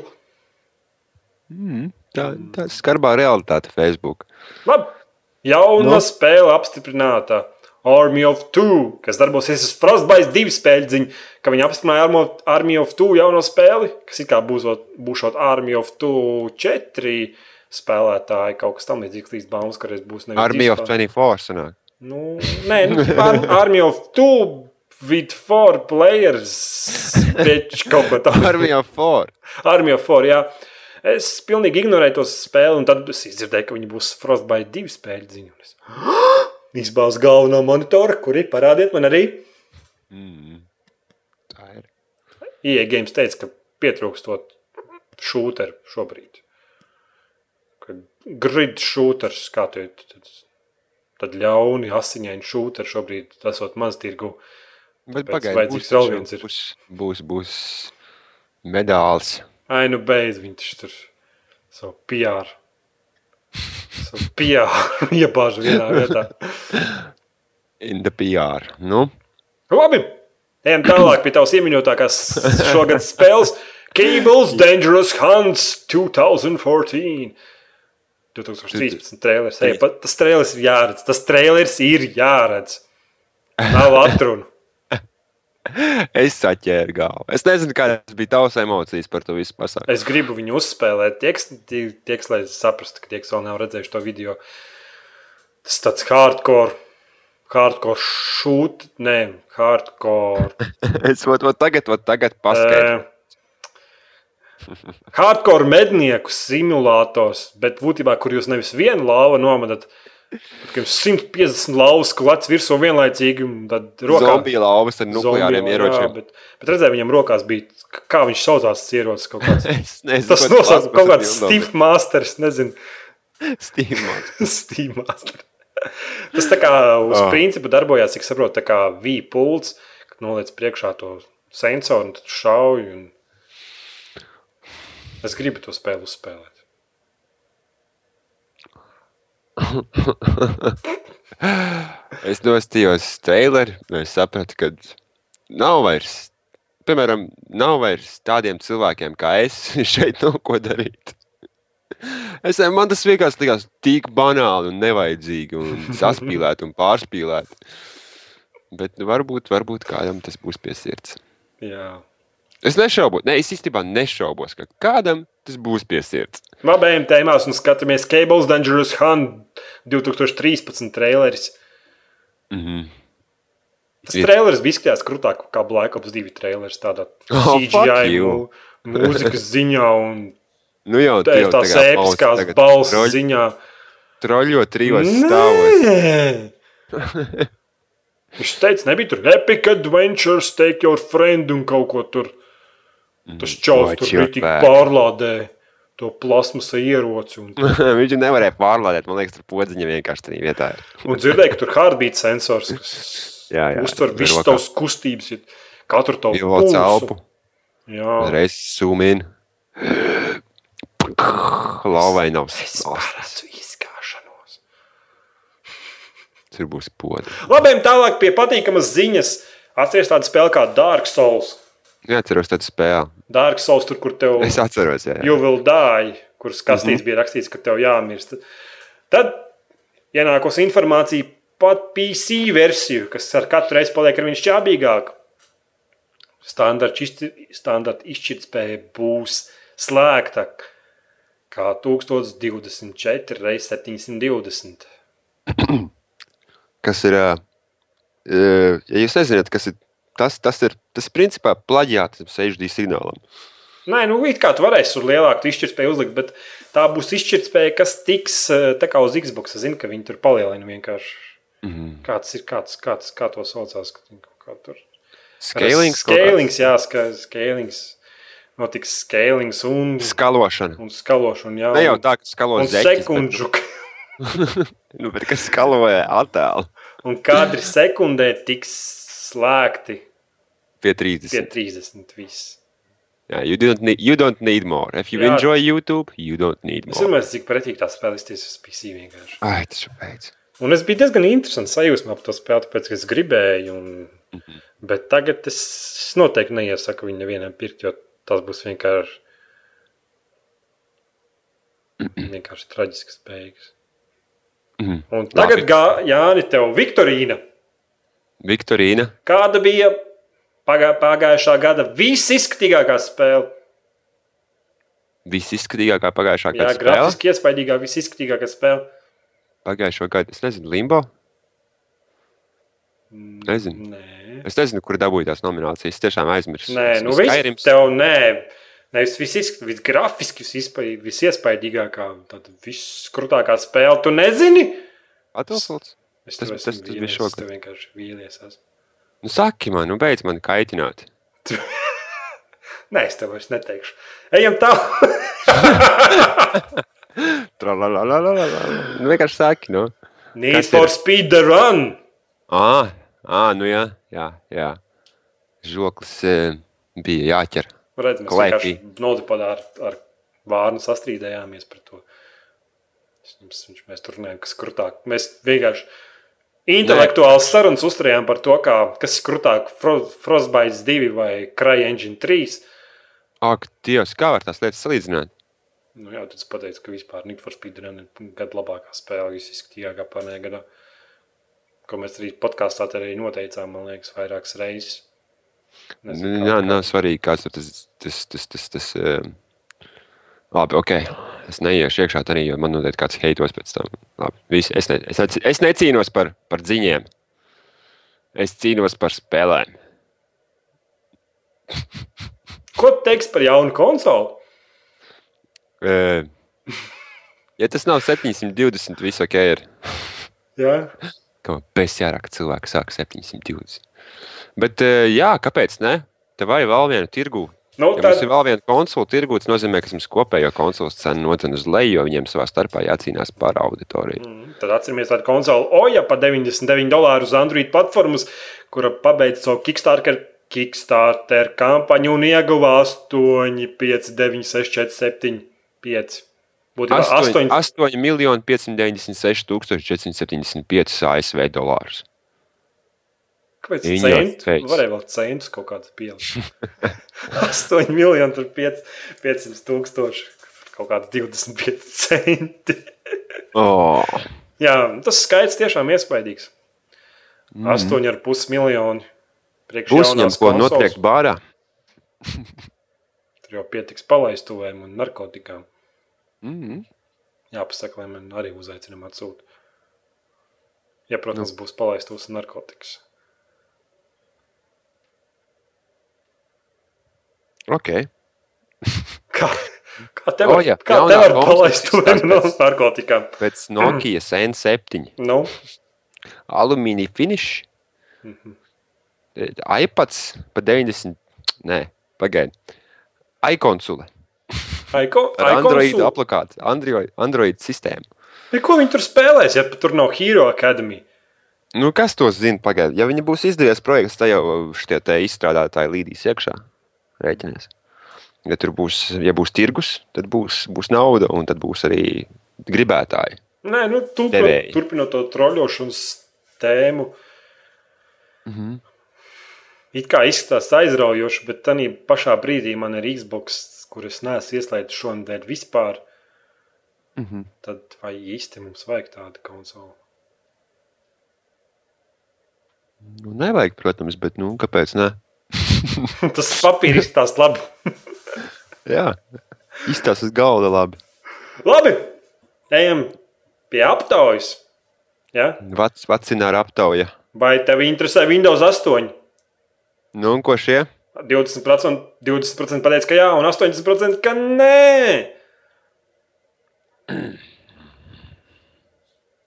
mm, tā, tā ir skarbā realitāte Facebook. Labi. Jauna Nu? no. spēle apstiprināta. Army of Two, kas darbosies uz Frostbite 2 spēļu ziņu, ka viņi apstiprināja Army of Two jauno spēli, kas it kā būsot, būšot Army of Two 4 spēlētāji, kaut kas tam līdzīgs līdz baumas, ka reiz būs nevis Army of spēlētāji. 24. Sanāk. Nu, nē, nu, Ar Army of Two with four players. Bitch, kaut ko tādu. Army of 4. Army of Four, jā. Es pilnīgi ignorēju to spēli, un tad es izdzirdēju, ka viņi būs Frostbite 2 spēļu ziņu. un es, Izbāzu galveno monitoru, kur ir parādiet man arī. Mm. Tā ir. IE Games teica, ka pietrūkstot šūteru šobrīd. Grid šūters, kā tu tad, ļauni asiņaini šūteri šobrīd esot maz tirgu. Bet pagaidi, būs, vēl viens ir. būs, būs, būs medāls. Ai, nu beidz, viņš tur savu PR. Savu PR iebāž vienā vietā. In the PR. Nu, Labi, ejam tālāk pie tavas iemīļotākās šogad spēles. Cables Dangerous Hunts 2014. 2013. trailers. Ej, pat, tas trailers ir jāredz. Tas trailers ir jāredz. Nav atrunu. es saķēru galvu. Es nezinu, kādas bija tavas emocijas par to visu pasākumu. Es gribu viņu uzspēlēt. Tieks, tie- tieks, lai saprastu, ka tie, kas vēl nav redzējuši to video, tas tāds hardcore. Hardcore šūt, nē, hardcore. Es vat, vat tagad, vat tagad paskaidroju. Hardcore mednieku simulators, bet būtībā, kur jūs nevis vienu lauvu nomadat, bet jums 150 lauvas klats virsū vienlaicīgi, rokā Zombiju lauvas ar nukleāriem ieročiem. Jā, bet, bet redzēju, viņam rokās bija, kā viņš saucās, ierocis kaut kāds. Nezinu, Tas nosaucās kaut kāds Steve Masters, nezinu, Stīmāts. Steve Masters. Tas tā kā uz Ah. oh. principu darbojās, cik saprotu, tā kā V-pults, kad noliec priekšā to sensoru un tad šauj. Un... Es gribu to spēli uzspēlēt. Es nostījos traileri, un es sapratu, ka nav vairs, piemēram, nav vairs tādiem cilvēkiem kā es šeit nav ko darīt. Es, man tas vienkārši likās tik banāli un nevajadzīgi un saspīlēti un pārspīlēti. Bet varbūt, varbūt kādam tas būs pie sirds. Jā. Es nešaubos, ne, es īstenībā nešaubos, ka kādam tas būs pie sirds. Labajiem tēmās un skatāmies Cables Dangerous Hunt 2013 traileris. Mm -hmm. Tas Ir. traileris bija izskatījās krūtāk kā Black Ops 2 traileris. Tādā Oh, CGI mūzikas ziņā un Nu jau tā- jau tās episkās balss troļ- ziņā. Troļļo trijos stāvos. Nē! Viņš teica, nebija tur Epic Adventures, take your friend un kaut ko tur. Tas čels tur bija tik back. pārlādē to plasmasa ieroci. Un, Viņš jau nevarēja pārlādēt. Man liekas, tur podziņa vienkārši tajā vietā ir. un dzirdēju, ka tur heartbeat sensors, kas Jā, jā, uztver visas tavas kustības, ja katru tavu Ievelc pulsu. elpu, Jā, reiz sūmīn. Lauvainavs. es paredzu izgāšanos. Tur būs poda. Labi, tālāk pie patīkamas ziņas. Atcerieties tādu spēli kā Dark Souls. Neatceros tādu spēli. Dark Souls, tur, kur tev Es atceros, jā. jā. You will die, kuras kastītes Mhm. mm -hmm. bija rakstīts, ka tev jāmirst. Tad ienākos informācija par PC versiju, kas ar katru reizi paliek ar viņu šķābīgāk. Standarta izšķir- standarta izšķirtspēja būs slēgta kā 1024 reizes 720. Kas ir, ja jūs nezināt, kas ir, tas, tas ir, tas principā plaģiāts 6D signālam. Nē, nu, it kā tu varēsi tur lielāku izšķirtspēju uzlikt, bet tā būs izšķirtspēja, kas tiks eh, tā kā uz Xbox. Es zinu, ka viņi tur palielina vienkārši. Mm -hmm. Kāds ir, kāds, kāds, kā to saucās? Kā tur kāds. Scalings, jā, ska- scalings. Notiks scalings un, Skalošana. un skalošana. Jā, Ne jau tā, ka skalo un zeķis, sekundžu. Bet, nu, bet kas skaloja attēlu Un kadri sekundē tiks slēgti pie pie 30. 30. Viss. Jā, you don't need, you don't need more. If you Jā. enjoy YouTube, you don't need Es more. domāju, cik pretīgi tā spēlēties uz PC vienkārši. Ai, tas ir beidz. Un es biju diezgan interesants sajūsmā par to spēli, tāpēc, ka es gribēju. Un... Mhm. Bet tagad es es noteikti neiesaku viņu nevienam pirkt, jo tas būs vienkārši. vienkārši traģisks beigas. Mhm. Un tagad, Labi. gā, Jāni, tev Viktorīna. Viktorīna. Kāda bija pagājušā gada visizskatīgākā spēle? Visizskatīgākā pagājušā Jā, gada spēle. grafiski iespaidīgākā, visizskatīgākā spēle. Pagājušo gadu, es nezinu, Limbo. Nezinu. Nē, Es nezinu, kur dabūju tās nominācijas. Es tiešām aizmirsu. nē Es nu viss tev nē. Nevis visizskatīgākā, vis grafiski visizpai- visiespaidīgākā, tāda viskrutākā spēle. Tu nezini? Battlefields? Es Tas- tev tas- esmu tas bija vīlies, šogad. es vienkārši vīlies. esmu. Nu, saki man, nu beidz man kaitināt. Nē, es tev vairs neteikšu. Ejam tālāk. Tralalalala. Nu, vienkārši saki, nu. Need Kas for ir? Speed the Run. Ā, ā, nu jā, jā, jā. žoklis eh, bija jāķer. Redz, mēs Klēpī. vienkārši notipadā ar, ar vārnu sastrīdējāmies par to. Viņš, viņš, mēs tur runājām, kas krutāk. Mēs vienkārši intelektuāls sarunas uzturējām par to, kā, kas ir krutāk Fro- Frostbite 2 vai CryEngine 3. Ak, Dievs, kā var tās lietas salīdzināt? Nu, jā, tad es pateicu, ka vispār Need for Speed Run ir gada labākā spēle, visizskatīgākā pārējā gadā. Ko mēs arī podkāstā arī noteicām, man liekas, vairākas reizes. Nezinu, Jā, nav svarīgi, kāds tur tas tas, tas, tas, tas eh, Labi, ok. Es neiešu iekšā arī, jo man noteikti kāds heitos pēc tam. Labi, visi, es, ne, es, nec- es necīnos par, par ziņiem. Es cīnos par spēlēm. Ko tu teiksi par jaunu konsoli? Ja tas nav 720, viss ok. Ir. Jā, Kā bez jāraka cilvēka sāk 720. Bet, jā, kāpēc ne? Tev vajag vēl vienu tirgu. Nu, Ja tad, mums ir vēl viena konsole tirgu, tas nozīmē, ka mums kopējo konsoles cena nocen uz leju, jo viņiem savā starpā jācīnās par auditoriju. Mm, tad atceramies tādu konsoli Oja par 99 dolāru uz Android platformas, kura pabeidza savu Kickstarter, Kickstarter kampaņu un ieguva 8, 5, 9, 6, 4, 7, 5. Būtībā 8, 8. 8 miljoni 596 475 ASV dolārus. Kāpēc Viņa teica. Varēja vēl centus kaut kādus pielikt. 8 miljoni, tur 5, 500 tūkstoši, kaut kādi 25 centi. Oh, Jā, tas skaits tiešām iespaidīgs. mm. 8,5 miljoni. Jaunās ko konsoles. notriekt bārā. Tur jau pietiks palaistuvēm un narkotikām. Mm. Jāpasaka, lai man arī uzaicinājumu atsūta. Ja, protams, nu. būs palaistos un narkotikas. Ok. Kā, kā tev O, var, jā, kā tev var palaist izstāsta no narkotikām? Pēc Nokia N7 Nu, alumīnija finish. Mhm. iPads pa 90. Nē, pagaidi. iKonsole. Aiko, Ar Android aplikāciju, Android, Android sistēmu. Ko viņi tur spēlēs, ja tur nav Hero Academy? Nu, kas to zina? Pagaidi. Ja viņi būs izdevies projekts, tad jau šie izstrādātāji līdīs iekšā. Rēķinies. Ja tur būs, ja būs tirgus, tad būs, būs nauda un tad būs arī gribētāji. Nē, nu, tu, Devēji. turpinot to troļošanas tēmu. Mhm. It kā izskatās aizraujoši, bet tā pašā brīdī man ir Xbox, kuras neesmu ieslēdzis šonadēļ vispār. Mhm. Tad vai īsti mums vajag tādu konsoli? Nu, nevajag, protams, bet nu, kāpēc ne? Tas papīrs izskatās labi. Jā, izstāsta uz galda labi. labi, ejam pie aptaujas. Ja? Vac, vacināra aptauja. Vai tev interesē Windows 8? Nu, un ko šie? 20%, 20 pateica, ka jā, un 80% ka nē.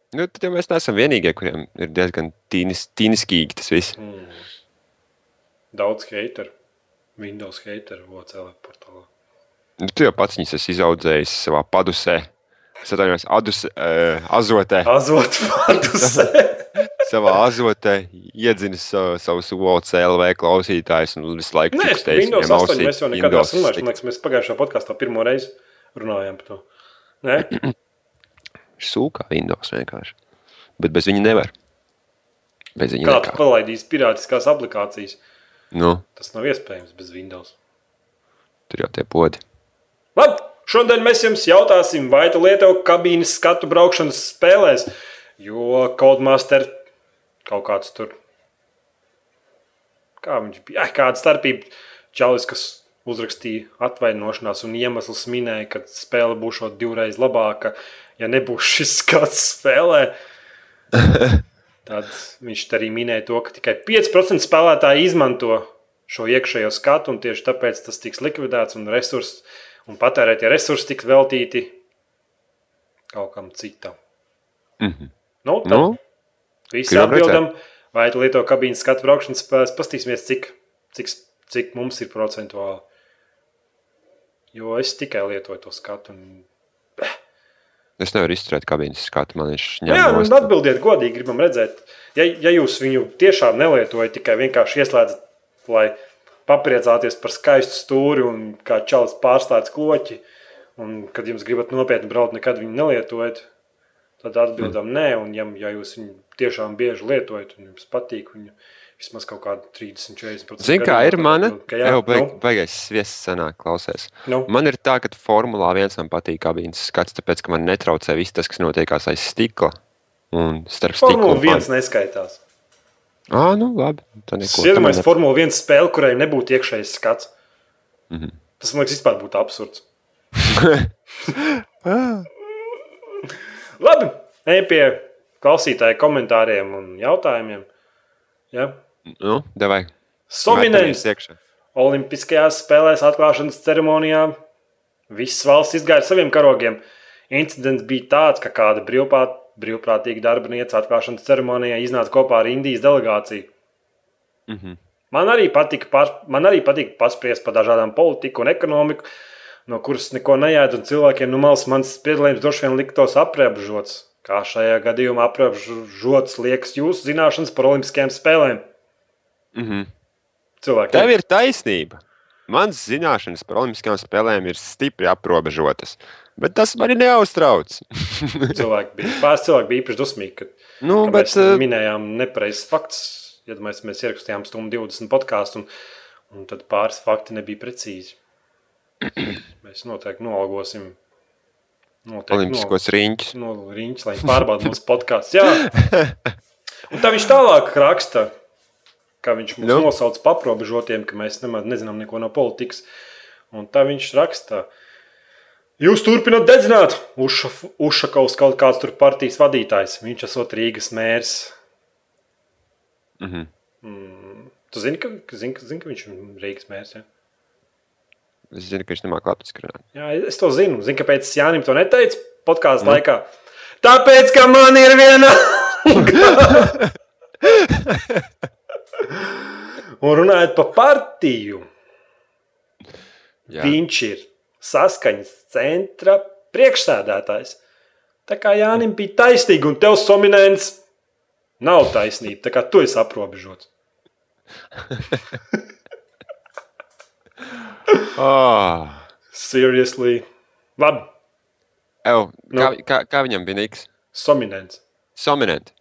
Nu, tad jau mēs neesam vienīgie, kuriem ir diezgan tīnis, tīniskīgi tas viss. Mm. Daudz hateru. Windows hateru OCL portālā. Nu, tu jau pats viņus esi izaudzējis savā padusē. Es atvainojos, adus, uh, azotē. Azot vārdus. savā azotē iedzinis savu, savus OCLV klausītājus un visu laiku Nē, fikstējis Windows viņiem 8 ausī mēs jau nekad neesam runājuši. Man liekas, mēs pagājušajā podkāstā pirmo reizi runājām par to. Nē? Sūkā Windows vienkārši. Bet bez viņa nevar. Bez viņa Kā tu palaidīsi pirātiskās aplikācijas? Nu, Tas nav iespējams bez Windows. tur jau tie podi. Labi, šodien mēs jums jautāsim, vai tu lieto kabīnes skatu braukšanas spēlēs, jo Codemaster kaut kāds tur. Kā viņš bija? Eh, kāda starpība? Čalis, kas uzrakstīja atvainošanās un iemesls minēja, ka spēle būs divreiz labāka, ja nebūs šis skats spēlē. Tad viņš arī minēja to, ka tikai 5% spēlētāji izmanto šo iekšējo skatu, un tieši tāpēc tas tiks likvidēts un resursi un patērētie resursi tiks veltīti kaut kam citam. Mhm. Nu, tad Nu, visi atbildam, vai tu lieto kabīnes skatu braukšanas spēles, pastīsimies, cik, cik, cik mums ir procentuāli. Jo es tikai lietoju to skatu. Un... es nevaru izturēt kabīnes skatu. Man viņš Nu, jā, ņem nu, atbildiet godīgi, gribam redzēt. Ja, ja jūs viņu tiešām nelietojat, tikai vienkārši ieslēdzat, lai papriecāties par skaistu stūri un kā čalis pārslēdz kloķi. Un, kad jums gribat nopietni braukt, nekad viņu nelietojat. Tad atbildam, mm. nē, un ja, ja jūs viņu tiešām bieži lietojat, un jums patīk viņu vismaz kaut kādu 30, 40%. Zini, kā ir mana? Jā, beig, nu? beigais sviests sanāk, klausies. Nu? Man ir tā, ka Formulā viens man patīk kabīnes skats, tāpēc, ka man netraucē viss tas, kas notiekās aiz stikla. Un starp stikla. Formula viens neskaitās. Ā, nu labi. Iedomājieties, Formula 1 spēle, kurai nebūtu iekšējais skats. Mm -hmm. Tas man liekas, vispār būtu absurds. labi, ej pie klausītāju komentāriem un jautājumiem. Ja? Nu, devai. Sominēns Olimpiskajās spēlēs atklāšanas ceremonijā visas valsts izgāja ar saviem karogiem. Incidents bija tāds, ka kāda brīvprāt, brīvprātīga darbinieca atklāšanas ceremonijā iznāca kopā ar Indijas delegāciju. Mm -hmm. Man arī patika, man arī patika paspriest par dažādām politiku un ekonomiku, no kuras neko neēd, un cilvēkiem no malas mans piedalījums droši vien liktos aprebežots. Kā šajā gadījumā aprebežots liekas jūsu zināšanas par olimpiskajām spēlēm? Mm -hmm. Cilvēki. Tev ir taisnība. Mans zināšanas par olimpiskajām spēlēm ir stipri aprobežotas. Bet tas man neuztrauc. cilvēki bija, pāris cilvēki bija īpaši dusmīgi, ka, nu, bet, mēs uh, minējām nepareizs fakts. Ja mēs, mēs ierakstījām stundu 20 podkāstu, un, un tad pāris fakti nebija precīzi. mēs noteikti noalgosim Noteikti, Olimpiskos no, riņķus. No riņķus, lai pārbaudītu mūsu podkāstu. Un tā viņš tālāk raksta, ka viņš mums nu. nosauc par aprobežotiem, ka mēs nemaz nezinām neko no politikas. Un tā viņš raksta, jūs turpināt dedzināt, Ušakovs kaut kāds tur partijas vadītājs, viņš esot Rīgas mērs. Mhm. Mm, tu zini, ka, zini, ka, zini, ka viņš ir Rīgas mērs? Ja? Es zinu, ka viņš nemāķi latviešu runāt. Jā, es to zinu. Zinu, kāpēc es Jānim to neteicu podkāstu mm. laikā. Tāpēc, ka man ir viena. Un runājot par partiju, Jā. viņš ir saskaņas centra priekšsēdētājs. Tā kā Jānis bija taisnīgs, un tev sominēns nav taisnība. Tā kā tu esi aprobežots. oh. Seriously. Labi. Ew, nu. kā, kā, kā viņam bija Niks? Sominants. Sominants.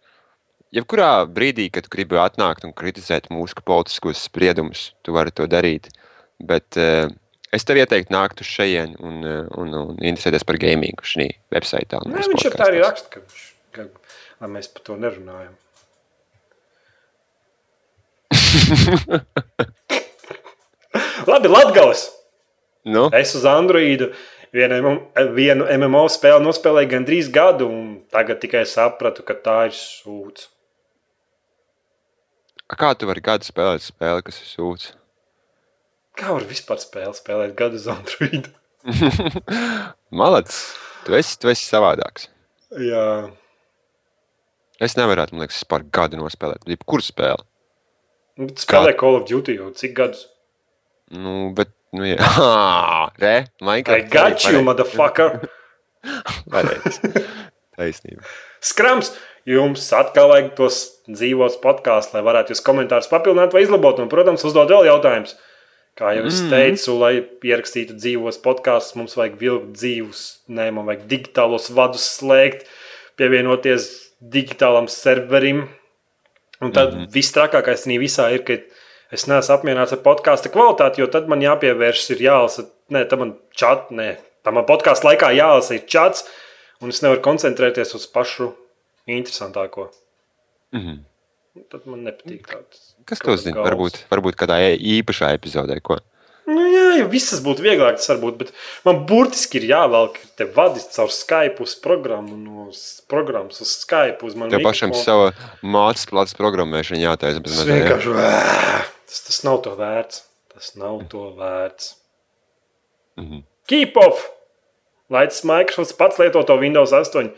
Jebkurā brīdī, kad gribi atnākt un kritizēt mūsu politiskos spriedumus, tu vari to darīt. Bet uh, es tev ieteiktu nākt uz šejienes un, uh, un, un interesēties par gamingu šajā websaitā. Nē, viņš ir tā arī raksta, ka, ka, mēs par to nerunājam. Labi, Latvijas. Nu? Es uz Androidu vienu, vienu MMO spēli nospēlēju gandrīz gadu, un tagad tikai sapratu, ka tā ir sūds. Kā tu vari gadu spēlēt spēli, kas ir sūds? Kā var vispār spēli spēlēt gadu uz Androidu? Malacis, tu esi, tu esi savādāks. Jā. Es nevarētu, man liekas, par gadu nospēlēt. Jebkuru spēli. Spēlē Kā... Call of Duty jau cik gadus? Nu, bet, nu, jā, re, Minecraft. I got you, motherfucker! Pareizi. Taisnība. Skrams! Jums atkal vajag tos dzīvos podkāstus, lai varētu jūs komentārus papildināt vai izlabot. Un, protams, uzdot vēl jautājumus. Kā jau es mm. teicu, lai pierakstītu dzīvos podkāstus, mums vajag vilkt dzīvus, nē, man vajag digitālos vadus slēgt, pievienoties digitālam serverim. Un tad mm -hmm. viss trakākais visā ir, ka es neesmu apmierināts ar podkāstu kvalitāti, jo tad man jāpievēršas, ir jālasa, nē, tam man čat, nē, tam man podkāstu laikā jālasa ir čats, un es nevaru koncentrēties uz pašu interesantāko. Mm -hmm. Tad man nepatīk tāds. Kas to zina? Varbūt, varbūt kādā īpašā epizodē, ko? Nu, jā, ja visas būtu vieglāk, tas varbūt, bet man burtiski ir jāvelk te vadīt caur Skype uz programmu, no programmas uz Skype uz. Tev pašam sava mācas plats programmēšana jātaisa. Tas vienkārši, jā. Tas, tas nav to vērts. Tas nav to vērts. Mm -hmm. Keep off! Lai tas Microsoft pats lieto to Windows 8.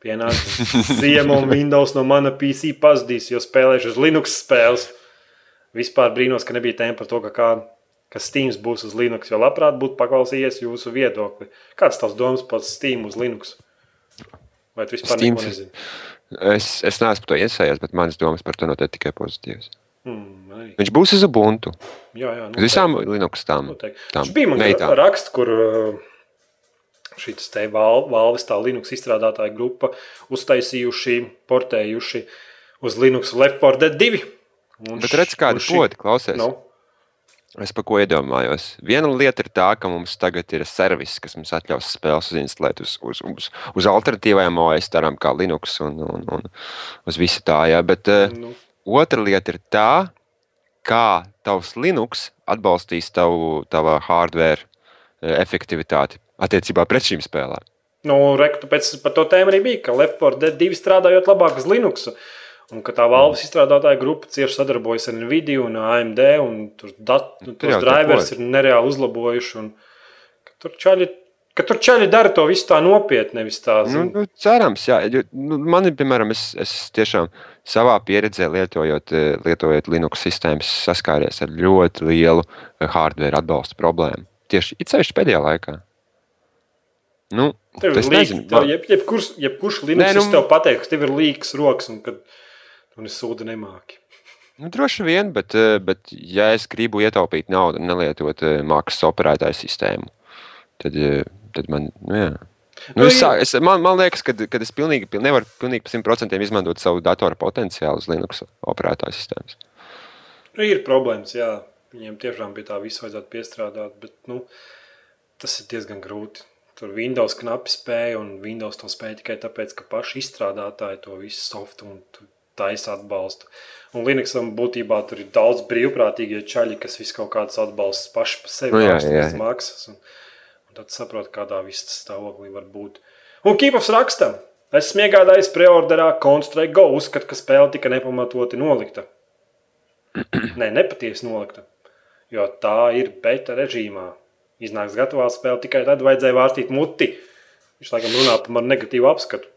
Pienāca ziema un Windows no mana PC pazudīs, jo spēlēšu uz Linux spēles. Vispār brīnos, ka nebija tēma par to, ka, kā, ka Steam būs uz Linux, jo labprāt būtu paklausījies jūsu viedokli. Kāds tavs domas par Steam uz Linux? Vai tu vispār Steams, neko nezini? Es, es neesmu par to iesaies, bet manas domas par to noteikti tikai pozitīvas. Mm, arī. Viņš būs uz Ubuntu. jā, jā, Uz visām Linux tām. Noteikti. tām Viņš bija man raksts, kur šī val, Valves tā Linux izstrādātāja grupa uztaisījuši, portējuši uz Linux Left 4 Dead 2. Un Bet redz, kāda šī- poda klausies. Nu, Es par ko iedomājos. Viena lieta ir tā, ka mums tagad ir servis, kas mums ļaus spēles uzinstalēt uz, uz, uz, uz alternatīvām OS, tādām kā Linux un, un, un uz visu tā. Jā. Bet uh, nu, otra lieta ir tā, kā tavs Linux atbalstīs tavu tava hardware eh, efektivitāti attiecībā pret šīm spēlēm. nu, reku, tāpēc par to tēmu arī bija, ka Left 4 Dead 2 strādājot labāk uz Linux. Un ka tā valdes izstrādātāja grupa cieši sadarbojas ar Nvidia un AMD. Un tur dat, nu, jau tos drivers ir nereāli uzlabojuši. Un, tur čaļi, ka tur čaļi dara to visu tā nopietni, nevis tā Nu, zin- nu, cerams, jā. Jo, Nu, man ir, piemēram, es, es tiešām savā pieredzē, lietojot, eh, lietojot Linux sistēmas, saskāries ar ļoti lielu eh, hardware atbalsta problēmu. Tieši it sevišķi pēdējā laikā. Nu, Tev ir es tev, man- jeb, jebkurš, jebkurš Linux Nē, nu, tev pateiks, tev ir līks rokas un ka tu nesūdi nemāki. Nu, droši vien, bet, eh, bet ja es gribu ietaupīt naudu un nelietot eh, maksas operētāju sistēmu, tad, eh, tad man, nu, jā. Nu, Nu, es, jā. sā- es, man, man liekas, ka es pilnīgi, pil- nevaru pilnīgi par 100% izmantot savu datora potenciālu uz Linux operētāju sistēmas. Nu, ir problēmas, jā. Viņiem tiešām pie tā visu vajadzētu piestrādāt, bet nu, tas ir diezgan grūti. Tur Windows knapi spēja, un Windows to spēja tikai tāpēc, ka paši izstrādātāji to visu softu un taisa atbalstu. Un Linuxam būtībā tur ir daudz brīvprātīgie čaļi, kas visu kaut kādas atbalstus paši par sevi Nu, jā, jā, jā. maksas. Un, un tad saprot, kādā viss stāvoklī var būt. Un Kīpavs raksta, esmu iegādājies preorderā Constrike Go, uzskat, ka spēle tika nepamatoti nolikta. Nē, nepatiesi nolikta. Jo tā ir beta režīmā. Iznāks gatavā spēle tikai tad vajadzēja vārstīt muti. Viņš laikam runā par manu negatīvu apskatu.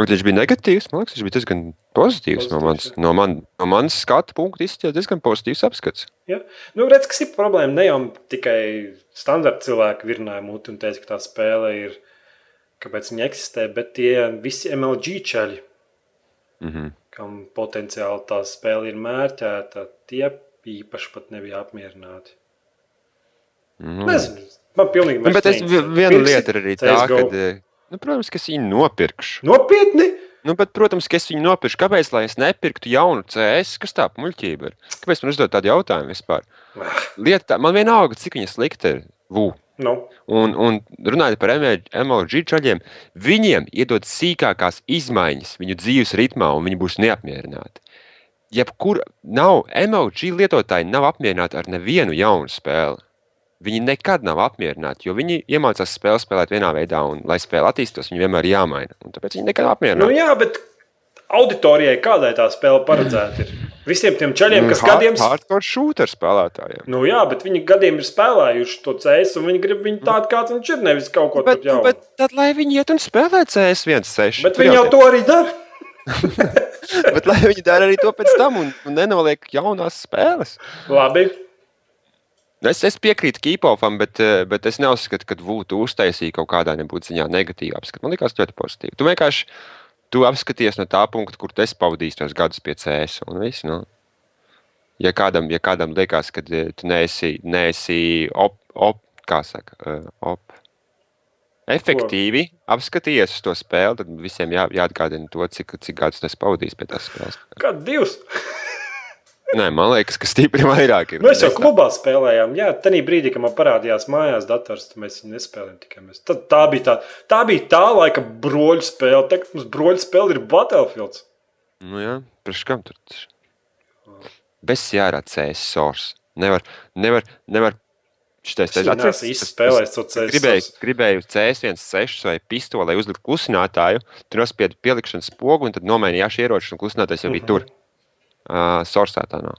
Viņš bija negatīvs. Man liekas, viņš bija diezgan pozitīvs. No Pozitīvs, manas, jā. no man, no manas skatu punkta izskatījās diezgan pozitīvs apskats. Ja? Nu, redz, kas ir problēma. Ne jau tikai standarta cilvēki virināja muti un teica, ka tā spēle ir, kāpēc viņa eksistē, bet tie visi MLG čaļi, Mm -hmm. kam potenciāli tā spēle ir mērķēta, tie īpaši pat nebija apmierināti. Mm. Nezinu, man pilnīgi Nu, bet es, viena Pirksi lieta ir arī tā, ka, nu, protams, ka es viņu nopirkšu. Nopietni! Nu, bet, protams, ka es viņu nopirkšu. Kāpēc lai es nepirktu jaunu CS? Kas tā muļķība ir? Kāpēc man uzdot tādu jautājumu vispār? Lieta, tā, man vienalga, cik viņa slikta ir. Vū. Nu, Un, un runājot par MLG čaļiem, viņiem iedod sīkākās izmaiņas viņu dzīves ritmā, un viņi būs neapmierināti. Jebkur nav MLG lietotāji, nav apmierināti ar nevienu jaunu spēli. Viņi nekad nav apmierināti, jo viņi iemācās spēli spēlēt vienā veidā, un, lai spēle attīstītos, viņi vienmēr ir jāmaina. Un tāpēc viņi nekad nav nu apmierināti. jā, bet auditorijai kādai tā spēle paredzēta ir? Visiem tiem čaļiem, kas gadiem Hardcore shooter spēlētājiem. Nu, jā, bet viņi gadiem ir spēlējuši to CS, un viņi grib viņu tādu, kāds viņš ir. Nevis kaut ko tādu jaunu. bet tad, lai viņi iet un spēlē CS16. bet viņi jau to arī dara. Bet lai viņi dara arī to pēc tam un, un nenoliek jaunās spēles. Labi. Es, es piekrītu Kīpofam, bet, eh, bet es neuzskatu, ka Vūtu uztaisīja kaut kādā ziņā negatīvu apskatu. Man liekas, ļoti pozitīvi. Tu vienkārši tu apskaties no tā punkta, kur tu esi pavadījis tos gadus pie CS. Un viss, nu. ja, kādam, ja kādam liekas, ka eh, tu neesi, neesi op, op, kā saka, eh, op, efektīvi apskatījies uz to spēli, tad visiem jā, jāatgādina to, cik, cik gadus tu esi pavadījis pie tās spēles. Kādu divus? Nē, man liekas, ka stipri vairāk ir. Mēs jau klubā spēlējām. Jā, tajā brīdī, kad man parādījās mājās dators, mēs viņu nespēlējām tikai mēs. Tad, tā, bija tā, tā bija tā laika broļu spēle. Tagad mums broļu spēle ir Battlefield. Nu, jā, priekš kam tur? Bez jārā CS source. Nevar, nevar, nevar. Šitais, Es neesmu īsti spēlējis to CS Gribēju, gribēju CS16 vai pistoli, lai uzliktu klusinātāju, tur nospiedu pielikšanas spogu un tad nomainīju jāši ieročus, un klusinātājs jau bija tur. Uh, Sorsā tā nav.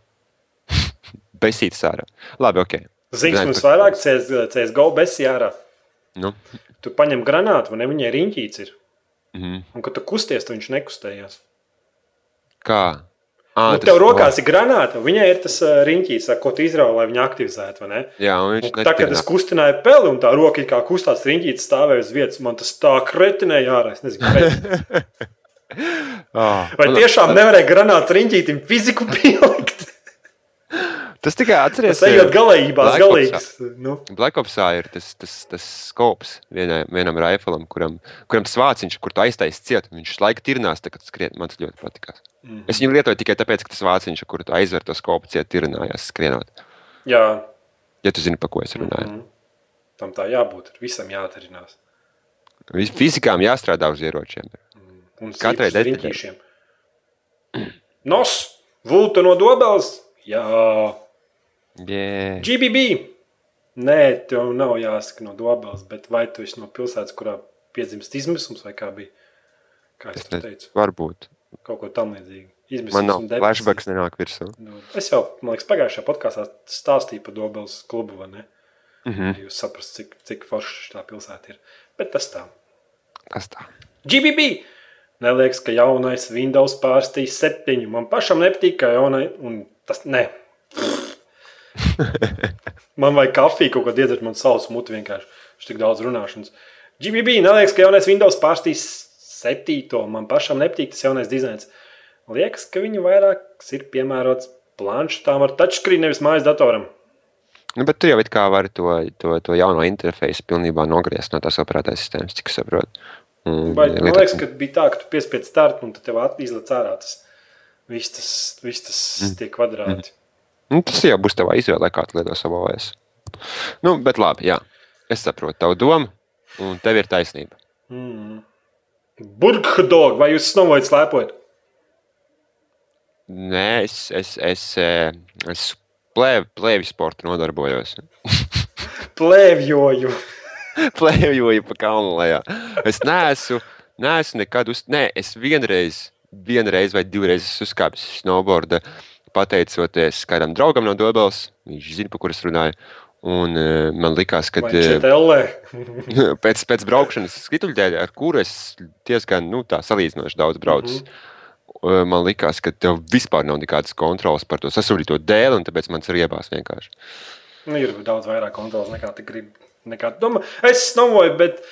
Besītas ārā. Labi, ok. Zināju, mums vairāk CS, CSGO besī ārā. Nu, Tu paņem granātu, un viņai riņķīts ir. mhm. Un, kad tu kusties, tad viņš nekustējās. Kā? À, Nu, tev rokās ir granāta, un viņai ir tas riņķis, ko tu izrauj, lai viņa aktivizētu. vai ne? Jā, un viņš Un, tā, kad es kustināju peli, un tā roka kā kustās riņķītis stāvēja uz vietas, man tas tā kretinēja ārā. Es nezinu, kāpēc. Oh, Vai tiešām nevarēja granātu riņķītim fiziku pielikt? Tas tikai atceries. Tas ejot galējībās, galīgs. Nu, Black Opsā ir tas, tas, tas skops vienai, vienam riflam, kuram, kuram tas vāciņš, kur tu aiztaisi ciet, viņš laika tirnās, kad skrien. Man tas ļoti patikās. Mhm. Es viņu lietoju tikai tāpēc, ka tas vāciņš, kur tu aizver to skopu ciet, tirnājās skrienot. jā, Ja tu zini, par ko es runāju. Mhm. tam tā jābūt. ir Visam jātarinās. Mm. Fizikām jāstrādā uz ieročiem. Un Katrai detaļai. Nos, vulta no dobels. Jā, Yeah. GBB. Nē, tev nav jāsaka no dobels, bet vai tu esi no pilsētas, kurā piedzimst izmisums vai kā bija? Kā es Es to teicu? Varbūt. Kaut ko tam līdzīgu. Izmisums Man nav flashbacks, nenāk virsū. Nu, Es jau, man liekas, pagājušajā podkāstā stāstīju par Dobels klubu, vai ne? Mm -hmm. Jūs saprotat, cik, cik forša tā pilsēta ir. Bet tas tā. Tas tā. GBB! Neliekas, ka jaunais Windows pārstīs septiņu. Man pašam nepatīk, ka jaunai, un tas ne. Man vajag kafiju, kaut ko iedzert, man savs muti vienkārši. Viņš tik daudz runāšanas. GBB, neliekas, ka jaunais Windows pārstīs septīto. Man pašam nepatīk tas jaunais dizains. Liekas, ka viņi vairāk ir piemērots planšetām ar touchscreen, nevis mājas datoram. Nu, bet tu jau it kā vari to, to, to jauno interfeisu pilnībā nogriezt no tās operētājas sistēmas, cik saprotu. Un Vai, man liekas, ka bija tā, ka tu piespiedz startu un tad tev izlaiž ārā tas viss, tas, viss tas mm. tie kvadrāti. Nu, tas jau būs tavā izvēlē, kā tu lieto savu OS. Nu, bet labi, jā. Es saprotu tavu domu, un tev ir taisnība. Mm. Burbuļsaktas, vai jūs snovojat, slēpojat? Nē, es, es, es, eh, es plēvi, plēvi sportu nodarbojos. Plēvjoju. Plēvjoju pa kalnu lejā. Es neesmu, neesmu nekad uz. Nē, es vienreiz, vienreiz vai divreiz esmu uzkāpis uz snowboarda, pateicoties kādam draugam no Dobels. Viņš zina, par kur es runāju. Un uh, man likās, ka četellē? pēc, pēc braukšanas skrituļdēļ, ar kuru es diezgan nu, salīdzinoši daudz braucu. Mm -hmm. Man liekas, ka tev vispār nav nekādas kontrolas par to sasūtīto dēli, un tāpēc man ir iebās vienkārši. Nu, ir daudz vairāk kontrols nekā tu gribi. Nekā tu domā. Es snovoju, bet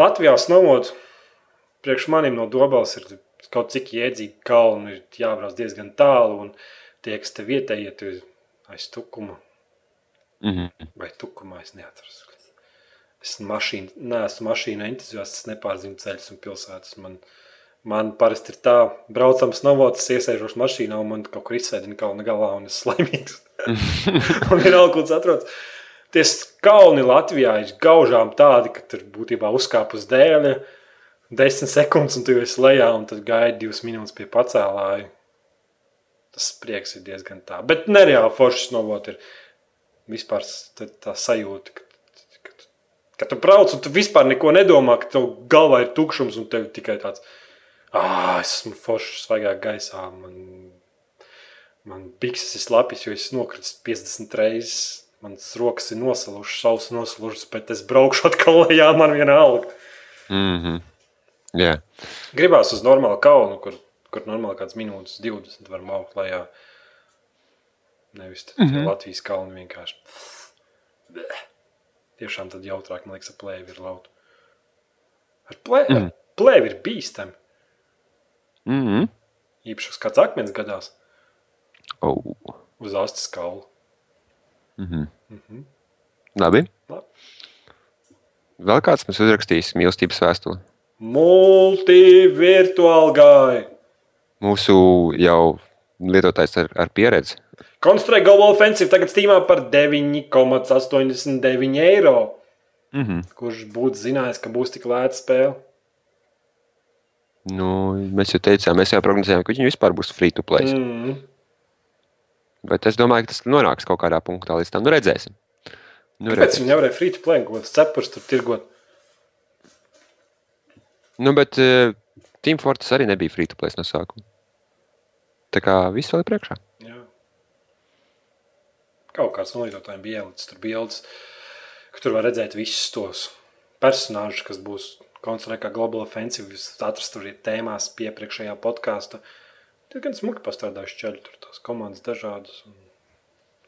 Latvijā snovot priekš manim no dobels ir kaut cik iedzīgi kalni, ir jābrauc diezgan tālu, un tie, kas te vietējie, tu aiz tukuma Mm -hmm. vai tukumā, es neatceros. Es mašīnu, neesmu mašīnu entuziasts, es nepārzinu ceļus un pilsētas. Man, man parasti ir tā, braucams novots, iesēžos mašīnā un man kaut kur izsēdina kalna galā un es slaimīgs. un vienalga, tas atrodas. Tie kalni Latvijā ir gaužām tādi, ka tur būtībā uzkāp uz dēļa, desmit sekundes, un tu esi lejā, un tad gaidi divas minūtes pie pacēlāja. Tas prieks ir diezgan tā. Bet nereāli foršs novot ir vispār tā, tā sajūta, ka, ka, ka tu brauc un tu vispār neko nedomā, ka tev galvā ir tukšums un tev tikai tāds - ah, es esmu foršs, svaigā gaisā. Man, man bikses ir slapjas, jo es nokritu 50 reizes. Manas rokas ir nosalušas, savs nosalušas, bet es braukšu atkal lejā, man vienalga. Mm -hmm. Jā, Gribās uz normālu kalnu, kur, kur normāli kāds minūtes, 20 var maukt lejā. Nevis mm -hmm. Latvijas kalnu vienkārši. Bleh. Tiešām tad jautrāk, man liekas, ar plēvi ir lauta. Ar plēvi, mm. plēvi ir bīstami. mm -hmm. Īpaši uz kāds akmens gadās oh. uz astes kaulu. -hmm. Mm -hmm. labi. Labi. Vēl kāds mums uzrakstīs mīlestības vēstuli. Multivirtuāli gāja. Mūsu jau lietotājs ar, ar pieredzi. Construct Global Offensive tagad stīmā par 9,89 eiro. Mm -hmm. Kurš būtu zinājis, ka būs tik lēta spēle? nu, mēs jau teicām, mēs jau prognozējām, ka viņi vispār būs free to play. Mm. Mm. Bet es domāju, ka tas nonāks kaut kādā punktā līdz tam. Nu, redzēsim. Nu, Kāpēc viņi nevarēja free to play, ko tas cepurs tur tirgot? Nu, bet uh, Team Fortress arī nebija free to play no sākuma. Tā kā viss vēl ir priekšā. Jā. Kaut kāds no lietotājiem bija ielicis tur bildes, ka tur var redzēt visus tos personāžus, kas būs koncertā kā Global Offensive. Jūs atrast tur tēmās piepriekšējā podkāstā. Tur gan smuki pastrādājuši ceļu, tur tās komandas dažādas. un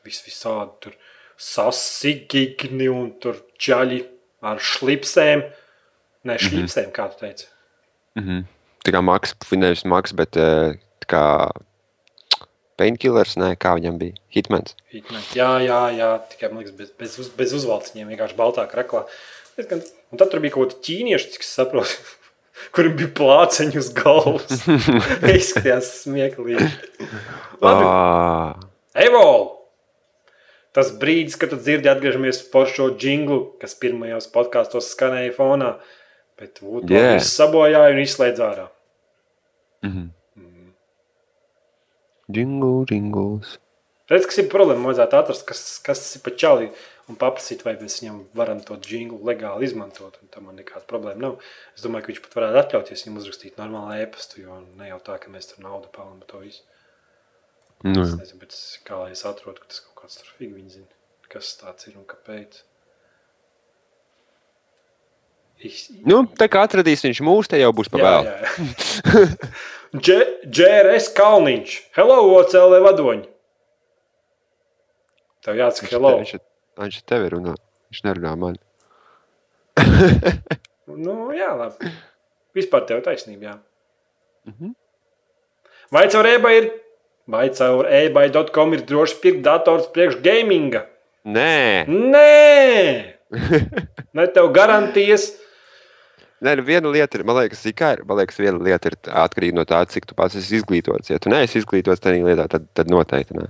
Viss visādi tur sasigigni un tur ķaļi ar šlipsēm. Nē, šlipsēm, kā tu teici. Mm -hmm. tā kā Maks, nevis Maks, bet uh, tā kā Painkillers, nē, kā viņam bija Hitmans. Hitmans. Jā, jā, jā, tikai man liekas, bez, bez, uz, bez uzvalciņiem, vienkārši baltā kraklā. Un tad tur bija kaut kāda ķīnieša, cik es saprotu, kuriem bija plāceņi uz galvas. Izskatījās smieklīgi. Labi, Evol! Tas brīdis, kad tu dzirdi, atgriežamies par šo jinglu, kas pirmajos podkāstos skanēja fonā. Bet Vudu Yeah. sabojāja un izslēdz ārā. mhm. Jingle, jingles. Redz, kas ir problēma. Vajadzētu atrast, kas, kas ir pa čali un paprasīt, vai mēs viņam varam to jinglu legāli izmantot. Tam man nekāda problēma nav. Es domāju, ka viņš pat varētu atļauties viņam uzrakstīt normālu e-pastu, jo ne jau tā, ka mēs tur naudu pelnām to visu. Nu, Es nezinu, bet kā lai es atrodu, ka tas kaut kāds tur viņi zina, kas tāds ir un kāpēc. Ich, nu, tā kā atradīs viņš mūs, te jau būs pa vēl. jā, jā. Dž- JRS Kalniņš. Hello, OCLV vadoņi. Tev jāsaka hello. Viņš, viņš te- tevi runā. Viņš nerunā man. Nu, jā, labi. Vispār tev taisnība, jā. Mhm. Vai caur eBay ir, vai caur eBay.com ir droši pirkt dators priekš gaminga? Nē, Nē! Ne tev garantijas. Nē, viena lieta ir, man liekas, ir, man liekas, viena lieta ir atkarīga no tā, cik tu pats esi izglītots. Ja tu neesi izglītots tajā lietā, tad, tad noteikti nē.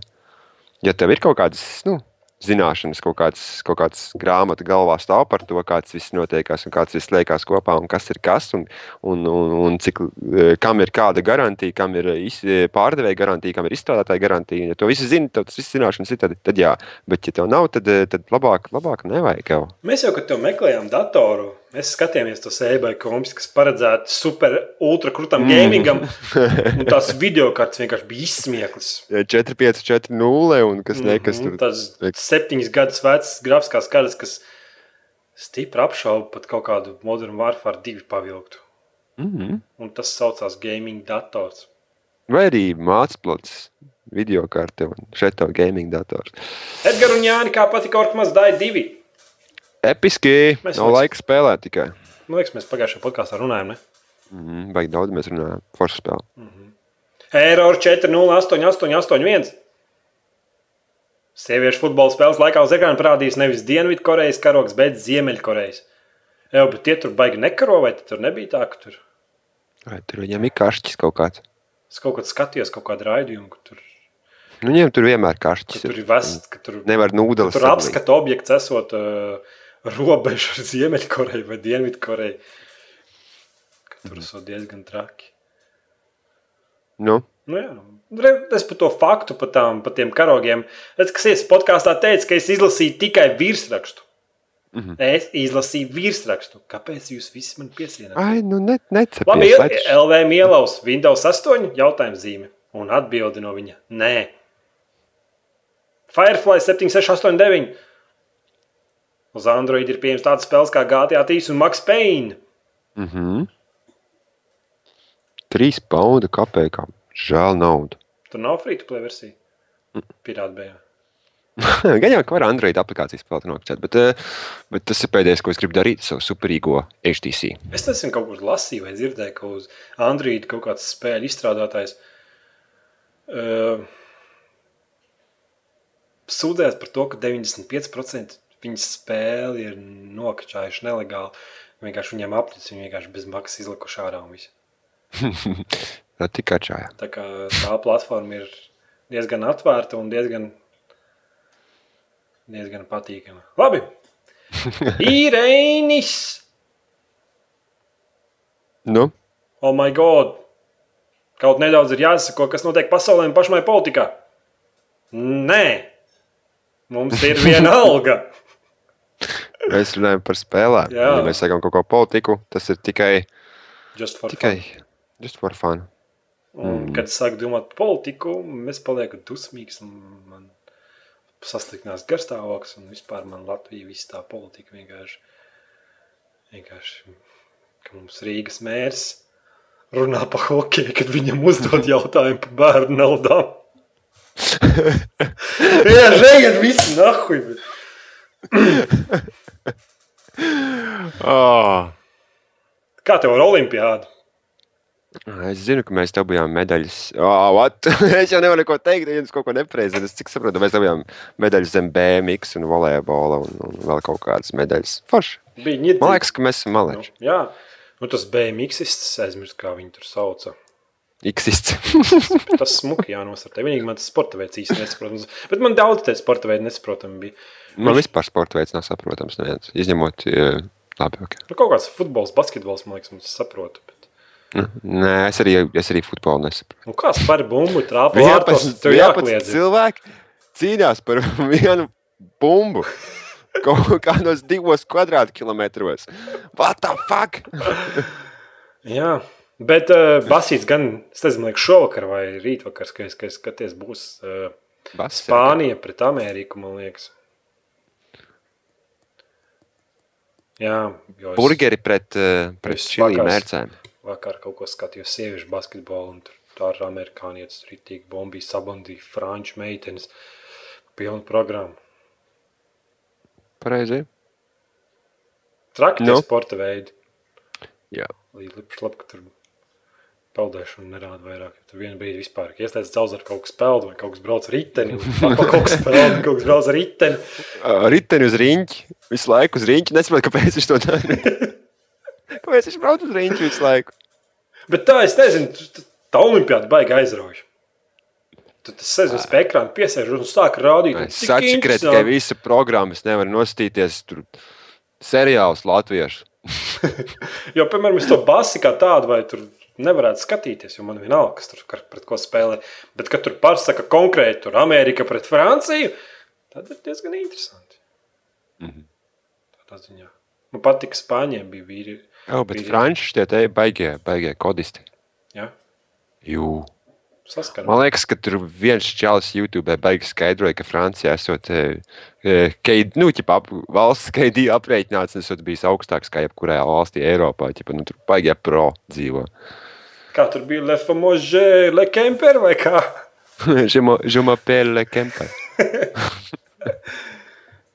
Ja tev ir kaut kādas, nu, zināšanas, kaut kāds, kaut kāds grāmata galvā stāv par to, kāds viss notiekās un kāds viss liekas kopā un kas ir kas un, un, un, un cik, eh, kam ir kāda garantija, kam ir iz- pārdevēja garantija, kam ir izstrādātāja garantija. Ja to visu zini, tad tas viss zināšanas ir, tad, tad jā. Bet, ja tev nav, tad, tad labāk, labāk nevajag jau. Mēs jau, kad tev meklējām datoru, mēs skatījāmies tos eBay kompus, kas paredzēti super ultra krūtam gamingam. Un tās video kartes vienkārši bija izsmieklis. 4, 5, 4, 0 un kas nekas Mhm, tur. Tas septiņas gadus vecs grafiskās kartes, kas stipri apšauba pat kaut kādu modernu Warfare 2 pavilktu. Mm -hmm. Un tas saucās gaming dators. Vai arī mākslinieks, video karte un šeit tā gaming dators. Edgars un Jānis, kā patika Orkmas Dai 2. Episki! Mēs Nav vairs- laika spēlēt tikai. Man liekas, mēs pagājušajā podkāstā runājām, ne? Mm, Baigi daudz mēs runājam. Forša spēle. Error 40881. Sieviešu futbola spēles laikā uz ekrāna parādīs nevis Dienvidkorejas karogs, bet Ziemeļkorejas. Jā, bet tie tur baigi nekaro, vai tur nebija tā, ka tur Vai tur viņam ir karšķis kaut kāds? es kaut kad skatījos kaut kādu raidījumu, ka tur, Nu, viņiem tur vienmēr ka karšķis tur ir. vest, ka tur, Nevar nūdeles. tur apskata objekts esot uh, robeža ar Ziemeļkoreju vai Dienvidkoreju. Tur esot diezgan traki. Nu, Nu, jā, Re- es par to faktu, par, tām, par tiem karogiem. Es, kas es podkāstā teicu, ka es izlasīju tikai virsrakstu. Mm Mhm. -hmm. Es izlasīju virsrakstu. Kāpēc jūs visi man piesienāt? ai, nu, ne, necepies. Labi, lai tas- LV Mielaus, Windows 8 jautājuma zīme. Un atbildi no viņa - nē. Firefly 7689. Uz Android ir pieejams tāds spēles kā GTA 3 un Max Payne. Mhm. Trīs pauda kapekām. Žēl naudu. Tur nav free to play versija. Pirāta bija. Gan jau, ka var Android aplikācijas spēlēt nokļūt, bet, eh, bet tas ir pēdējais, ko es gribu darīt, savu superīgo HTC. Es nesen kaut kur lasīju, vai dzirdēju, ka uz Android kaut kāds spēļu izstrādātājs uh, sūdzēs par to, ka 95% viņas spēli ir nokačājuši nelegāli. Vienkārši viņiem apnicis, viņi vienkārši bez maksas izlikuši ārā. un visu. Tā tikai čājā. Tā kā tā platforma ir diezgan atvērta un diezgan, diezgan patīkama. Labi. Īrēnis! Nu, Oh, my God! Kaut nedaudz ir jāsako, kas notiek pasaulē un pašmai politikā. Nē, mums ir viena alga. Mēs runājam par spēlēm. Jā. Ja mēs sakām kaut ko politiku, tas ir tikai, Just for tikai just for fun. fun. Un, kad es sāku domāt par politiku, es palieku dusmīgs. un Man sasliktinās garstāvoklis, un vispār man Latvija viss tā politika vienkārši. Vienkārši, ka mums Rīgas mērs runā par hokeju, kad viņam uzdod jautājumu par bērnu naudām. Jā, žēgat visi nahuj. Oh. Kā tev ar olimpiādu? Es zinu, ka mēs dabūjām medaļas. Oh, es jau nevaru neko teikt, ja es kaut ko nepareizi. Es cik saprotu, mēs dabūjām medaļas zem BMX un volejbola un, un vēl kaut kādas medaļas. Forši. Man liekas, ka mēs esam Nu, malēči. jā, nu, tas BMX, es aizmirsu, kā viņi tur sauca. Iksists. Tas smuki jānosartē. Vienīgi man tas sporta veids īsti nesaprotams. Bet man daudz tie sporta veidi nesaprotami bija. Man vispār sporta veids nav saprotams. Neviens. Izņemot, eh, labi, ok. Nu, kaut kāds futbols, basketbols, man liekas, mums saprotu. Bet... Nē, es arī, es arī futbolu nesaprotu. Nu, kā spēr bumbu, vārtos, tev 11 jākliedz. cilvēki cīnās par vienu bumbu. Kaut kādos divos kvadrātkilometros. What the fuck? Jā, bet uh, basīts gan, es nezinu, liekas, šovakar vai rītvakar, kad es, kad es skaties, būs uh, Basket. Spānija pret Ameriku, man liekas. Jā, jo es Burgeri pret, eh, pret čili mērcēm. vakar kaut ko skatījos sieviešu basketbolu, un tur tā ir amerikānietis, tik bombijas, sabandīja franču meitenes, pilnu programmu. Pareizi. Traki tie Nu. sporta veidi. Jā. Līdz lips labi, ka tur peldēšana nerāda vairāk. Tur vienā brīdī vispār, ka iestājas daudz ar kaut kas peld, vai kaut kas brauc ar riteni, kaut kas peld, kaut kas brauc ar riteni. Riteni uz riņķi. Visu laiku uz riņķi. Nesaprotu, kāpēc viņš to dara. kāpēc viņš brauc uz riņķi visu laiku? Bet tā, es nezinu, tā olimpiāda baigi aizrauj. Tu tas sēž uz ekrāna, piesēž un sāk rādīt. un tik Sačakrēt, ka visa programma nevar nostīties tur seriāls latviešu. Jo, piemēram, es to basi kā tādu vai tur nevarētu skatīties, jo man vienalga, kas tur pret ko spēlē. Bet, kad tur pasaka konkrēti, tur Amerika pret Franciju, tad ir diezgan interesanti. Mhm. Tādā ziņā. Man patika, Spāņiem bija vīri. Jā, bet Bija- franči tie te baigie, baigie kodisti. Ja? Jū. Saskaņot. Man liekas, ka tur viens čalis YouTube baigi skaidroja, ka Francijā esot e, KD, nu, ķipa, ap, valsts KD aprēķināts, esot bijis augstāks kā jebkurā valstī Eiropā. Ķipa, nu, tur baigie pro dzīvo. Kā tur bija Le Famože, Le Kemper vai kā? Je m'appelle Kemper.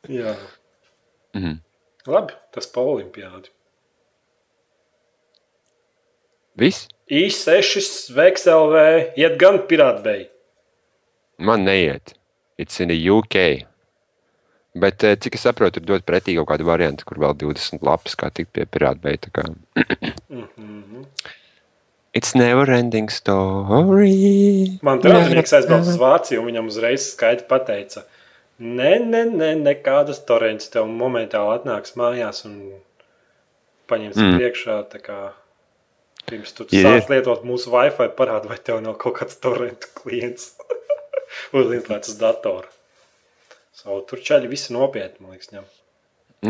Jā. Mhm. Labi, tas pa olimpiādi. Viss? I6 VXLV iet gan pirātbei. Man neiet. It's in the UK. Bet, eh, cik es saprotu, ir dot pretī kaut kādu variantu, kur vēl 20 lapas, kā tikt pie pirāta beigta. Mhm. It's never ending story. Man te radinieks aizbrauca uz Vāciju, un viņam uzreiz skaidri pateica, nē, nē, nē, nekādas torrents tev momentāli atnāks mājās un paņems mm. Priekšā. Pirms tu Ir. sāc lietot mūsu Wi-Fi, parāda, vai tev nav kaut kāds torrentu klients uzlietojis uz datora. So, tur čaļi visi nopietni, man liekas, ņem.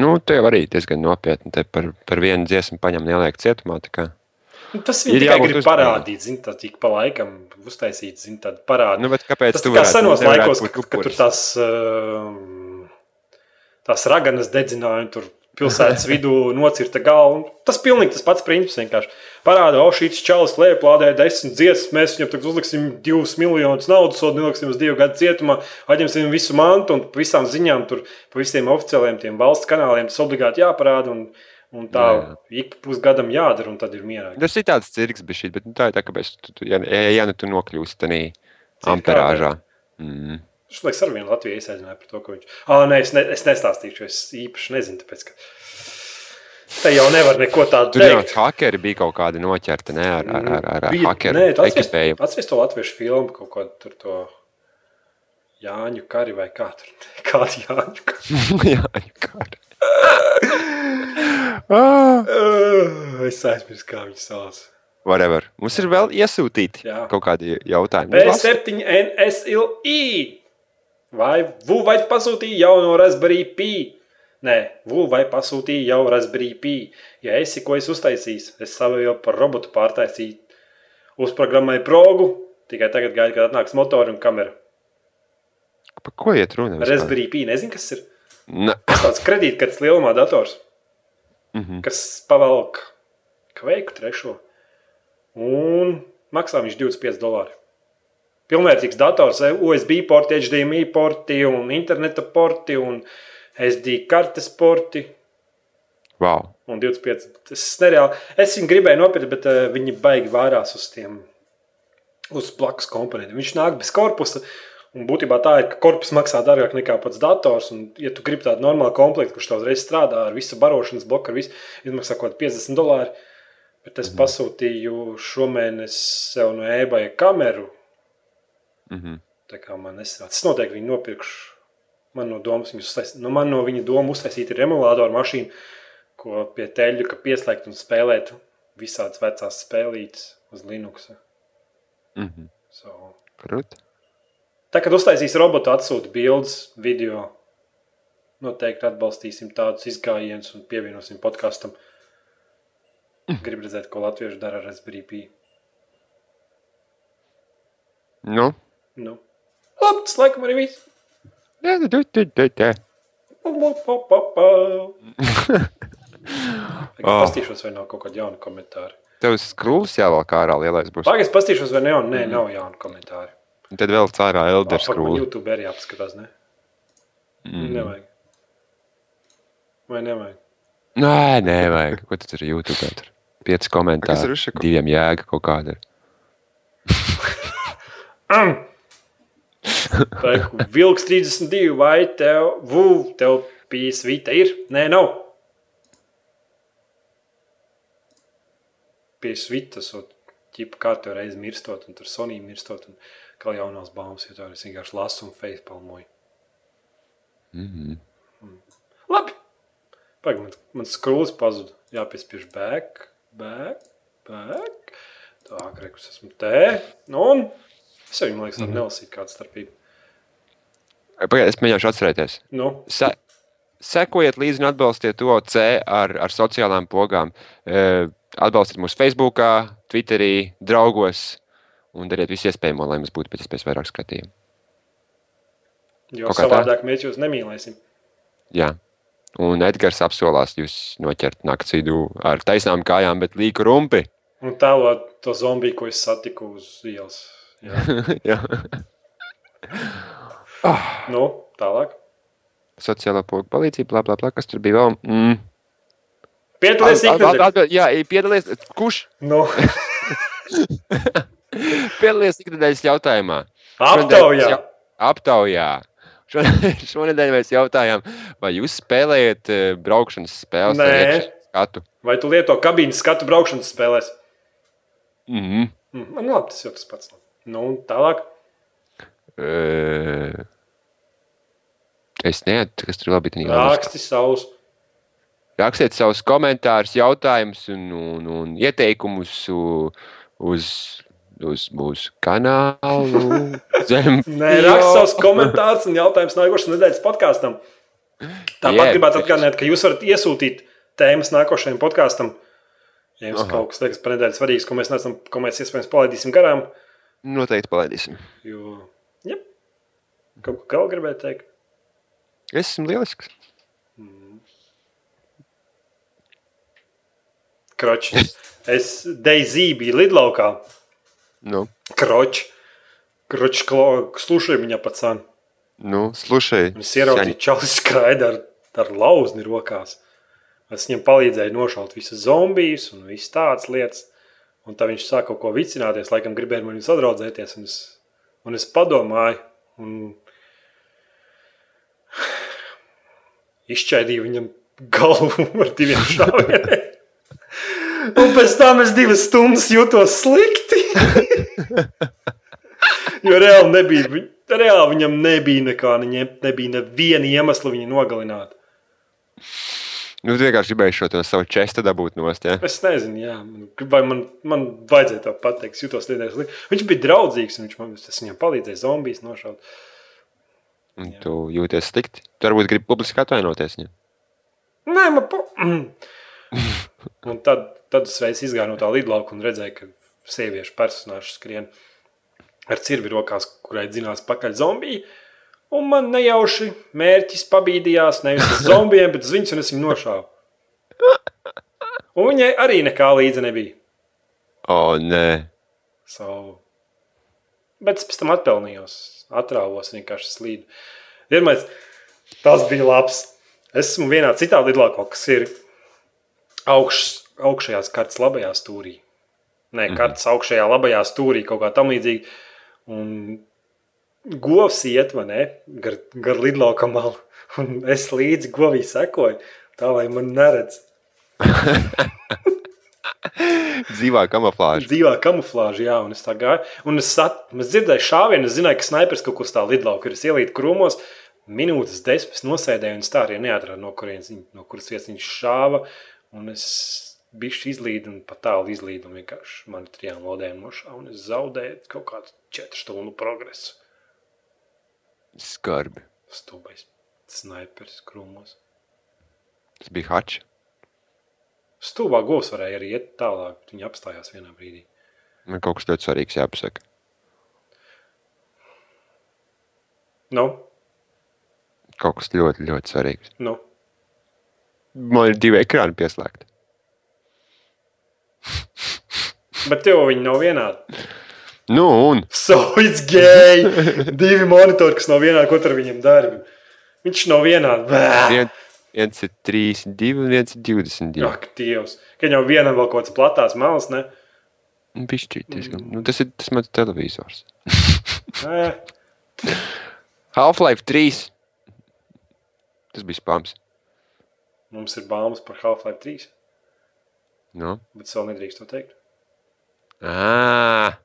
Nu, te jau arī diezgan nopietni. Te par, par vienu dziesmu paņem neliek cietumā. tā kā. Tas Ir viņi tikai grib parādīt, zin, tā tik pa laikam uztaisīt, zin, tādu parādu. Nu, bet kāpēc Tas tu tā kā senos laikos, kad, kad tur tās, um, tās raganas dedzināja, un tur pilsētas vidū nocirta galvu. un Tas pilnīgi tas pats princips vienkārši. Parāda, o, šīs čalis lēplādē desmit dziesmas, mēs viņam tagad uzliksim divus miljonus naudas, sodu neliksim uz divu gadu cietumā, atņemsim visu mantu un visām ziņām tur, pa visiem oficiāliem tiem valsts kanāliem tas obligāti jāparāda, un, un tā Jā, ik pa pusgadam jādara, un tad ir mierā. Tas ir tāds cirks, bet, šī, bet nu, tā ir tā, kāpēc tu, tu, ja, ja, nu tu nokļūsi tādā amperāžā. Mm. Viņš liekas, ar vienu Latviju izsaicinājā par to, ka viņš. Ah, nē, es, ne, es nestāstīšu, es īpaši nezinu, tāpēc, ka te jau nevar neko tādu Tur jau teikt. hakeri bija kaut kādi noķerti ne, ar, ar, ar, ar, Bija- hakeru nē, ekipējumu. Atceries to latviešu filmu, kaut ko tur to Jāņu kari vai kā tur. Kādu Jāņu kari? Jā, kā. Ah, Uh, es aizmirsu, kā viņi sauc. Whatever. Mums ir vēl iesūtīti Jā. kaut kādi jautājumi. Nu, las- B7 NSLI. Vai VU vai pasūtīja jauno Raspberry Pi? Nē, VU vai pasūtīja jau Raspberry Pi. Ja esi ko es uztaisīju, es savu jau par robotu pārtaisīju. Uzprogrammēju progu, tikai tagad gaidu, kad atnāks motori un kamera. Par ko iet runa? Raspberry Pi nezinu, kas ir. Ne. Tas tāds kredītkartes lielumā dators, Mhm. kas pavelk kveiku trešo. Un maksā viņš 25 dolāri. Pilnvērtīgs dators, USB porti, HDMI porti un interneta porti un SD kartes porti. Wow. Un 25. Tas nereāli. Es viņu gribēju nopirkt, bet uh, viņi baigi vārās uz tiem uz blakus komponentiem. Viņš nāk bez korpusa. Un būtībā tā ir, ka korpus maksā dārgāk nekā pats dators. Un, ja tu gribi tādu normālu komplektu, kurš tev uzreiz strādā ar visu barošanas bloku, ar visu, izmaksā kaut kādā 50 dolāru. Bet es mm. pasūtīju šomēnes sev no eBay kameru. Mm -hmm. Tā kā man nesanāca. Es noteikti viņu nopirkšu. Man no, uztais... nu, man no viņa doma uztaisīt ir emulātoru mašīnu, ko pie teļu pieslēgt un spēlēt visādas vecās spēlītes uz Linux. Mm -hmm. so. Krūt. Tā, kad uztaisīs robotu, atsūta bildes, video, noteikti atbalstīsim tādus izgājienus un pievienosim podkāstam. Gribu redzēt, ko latvieši dara ar Pi. Nu? Nu. Labi, tas laikam arī viss. Jā, tu, tu, tu. Oh. Pastīšos, vai nav kaut kāda jauna komentāra. Tev skrūvis jāvelk ārā lielais būs. Pagaid, es pastīšos, vai ne, un nē, nav jauna komentāra. Un Tad vēl cārā Par man skrūvi. YouTube arī apskatās, ne? Mm. Nevajag. Vai nevajag? Nē, nevajag. Ko tu tur YouTube? Tur? Pieci komentāri. ir uzšako? Diviem jēga kaut kāda. ir. Mm. Reku, Vilks 32, vai tev, vu, tev pīs vīta ir? Nē, nav. Pīs vitas, un ķipa kārtē reiz mirstot, un tur Sonī mirstot, un kā jaunās baumas, jo tā es vienkārši lasu un facepalmoju. Mhm. Labi. Pagaid, man, man skrūlis pazuda. Jāpiespiež back, back, back. Tā, krekus esmu te. Nu, un es arī, man liekas, varu nelasīt kādu starpību. Pagaidiet, es mēģināšu atcerēties. Nu, Se, sekojiet līdzi un atbalstiet OC ar, ar sociālām pogām. E, atbalstiet mūs Facebook, Twitterī, draugos un dariet visu iespējamo, lai mums būtu pēc iespējas vairāk skatījumu. jo kā tā? savādāk mēs jūs nemīlēsim. Jā. Un Edgars apsolās jūs noķert naktas vidū ar taisnām kājām, bet līku rumpi. Un tēlot to zombiju, ko es satiku uz ielas. Jā. Jā. Nu, tālāk. Sociālā poga palīdzība, bla, bla, bla, kas tur bija vēl. Mm. Piedalies At- at- ikdienas. atbild- Jā, piedalies. Kurš Nu, piedalies ikdienas jautājumā? aptaujā. Jā, aptaujā. Šo- Šonadēļ mēs jautājām, vai jūs spēlējat eh, braukšanas spēles skatu? Vai tu lieto kabīnes skatu braukšanas spēlēs? Mhm. Mm, Man labi, tas jau tas pats. Nu, tālāk. Eh, Es neatceros, kas tur tajā jautājumā. Raksti savus. Rakstiet savus komentārus, jautājumus un, un, un ieteikumus uz, uz mūsu kanālu. Zem, Nē, raksti savus komentārus un jautājumus nākošais nedēļas podkāstam. Tāpat Jeb. gribētu atgādināt, ka jūs varat iesūtīt tēmas nākošajam podkāstam. Ja jums Aha. kaut kas liekas par nedēļas svarīgs, ko mēs neesam, ko mēs iespējams palaidīsim garām, Noteikti palaidīsim. jo, ja, kaut ko vēl gribētu teikt. Es esmu lielisks. Kroķis. Es Deizī biju lidlaukā. Nu, Kroķis. Kroķis slušai viņa pacāna. nu slušай. Es ieraudzīju, ka čalis skraida ar, ar lauzni rokās. Es viņam palīdzēju nošaut visus zombijus un visas tādas lietas. Un tā viņš sāka kaut ko vicināties, laikam gribēja man viņu sadraudzēties. Un es, un es padomāju, un izšķaidīju viņam galvu ar diviem šāvieniem. Un pēc tam es divas stundas jutos slikti. Jo reāli nebija, reāli viņam nebija nekā, viņam nebija neviena iemesla viņu nogalināt. Nu, tu vienkārši gribēji šo savu čestu dabūt nost. Ja? Es nezinu, jā, man- vai man, man vajadzēja to pateikt. Es jutos slikti. Viņš bija draudzīgs, un viņš man viņam palīdzēja zombijas nošaut. Un Jā. tu jūties slikti. Tu varbūt gribi publiski atvainoties. Ja? Nē, man pa... Un tad, tad es izgāju no tā lidlauka un redzēju, ka sieviešu personāžs skrien ar cirvi rokās, kurai dzinās pakaļ zombiju. Un man nejauši mērķis pabīdījās nevis uz zombijiem, bet uz viņas, un es viņu nošāvu. Un viņai arī nekā līdzi nebija. O, nē. So. Bet es pēc tam atpelnījos, atrāvos vienkārši slīdu. Vienmēr tas bija labs. Esmu vienā citā lidlaukā, kas ir augš, augšējās kartes labajā stūrī. Nē, Mhm. kartes augšējā labajā stūrī kaut kā tam līdzīga. Un govs iet, vai ne, gar, gar lidlauka malu. Un es līdzi govī sekoju, tā lai man neredz. Dzīvā kamuflāža. Dzīvā kamuflāža, jā, un es tā gāju. Un es, sat, es dzirdēju šāvienu, es zināju, ka snipers kaut kur stāv lidlaukā, ir ielīta krūmos. Minūtes desmit nosēdēju, un tā arī neatradu, no, kurienes no kuras vietas viņš šāva. Un es biju izlīdis, un pat tālu izlīdu, un vienkārši man trijām lodēm nošāva. Un es zaudēju kaut kādu četru stundu progresu. Skarbi. Stūbais snipers krūmos. Tas bija hačs. Stūbā govs varēja arī iet tālāk, bet viņi apstājās vienā brīdī. Man kaut kas ļoti svarīgs jāpasaka. Nu, Kaut kas ļoti, ļoti svarīgs. nu. Man ir divi ekrāni pieslēgti. Bet tev viņi nav vienādi. Nu, un So it's gay! Divi monitori, kas nav vienādi, ko tur viņam dara. Viņš nav vienādi. Bā! vien, viens ir 32, un viens ir 22. Ak, Dievs. Ka viņam vienam vēl kaut kāds platās malas, ne? Bišķīt, diezgan. Nu, tas ir tas mans televizors. Half-Life 3. Tas bija spams. Mums ir baumas par Half-Life 3, Nu. bet es vēl nedrīkst to teikt. À,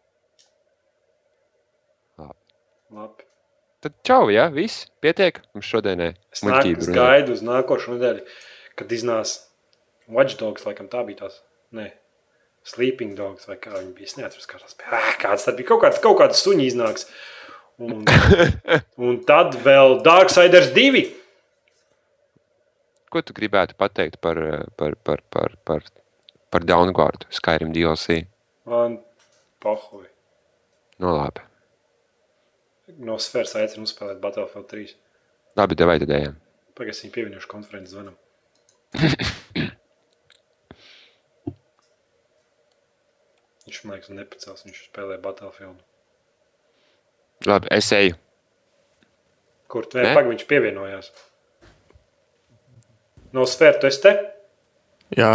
Labi. tad čau, jā, viss. Pietiek. Mums šodienai Es, nāk, gaidu uz nākošo nedēļu, kad iznās Watch Dogs, laikam tā bija tās. Nē, Sleeping Dogs vai kā viņi bija. Es neatceros, kā tas bija. Ā, Kāds tad bija? Kaut kāds, kaut kāds suņi iznāks. Un, un tad vēl Darksiders 2. Ko tu gribētu pateikt par, eh, par, par, par, par, par Downguard, Skyrim DLC? Man. No Nu, labi. No sfēras aicinu uzspēlēt Battlefield 3. Labi, devai tad ejam. Pagaidām, viņi pievienojuši konferences zvanam. Viņš man liekas, nepacels. Viņš spēlē Battlefield. Labi, es eju. Kur tu Ne? pagaidi, viņš pievienojās? No sfēras, tu esi te? Jā,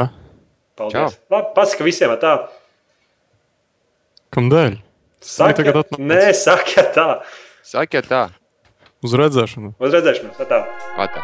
Paldies. Labi, pasaka visiem tā. Kamdēļ? Saka, tagad atnāc. nē, saka tā. Sakiet tā, Uz redzēšanu! Uz redzēšanos. Tā. patā.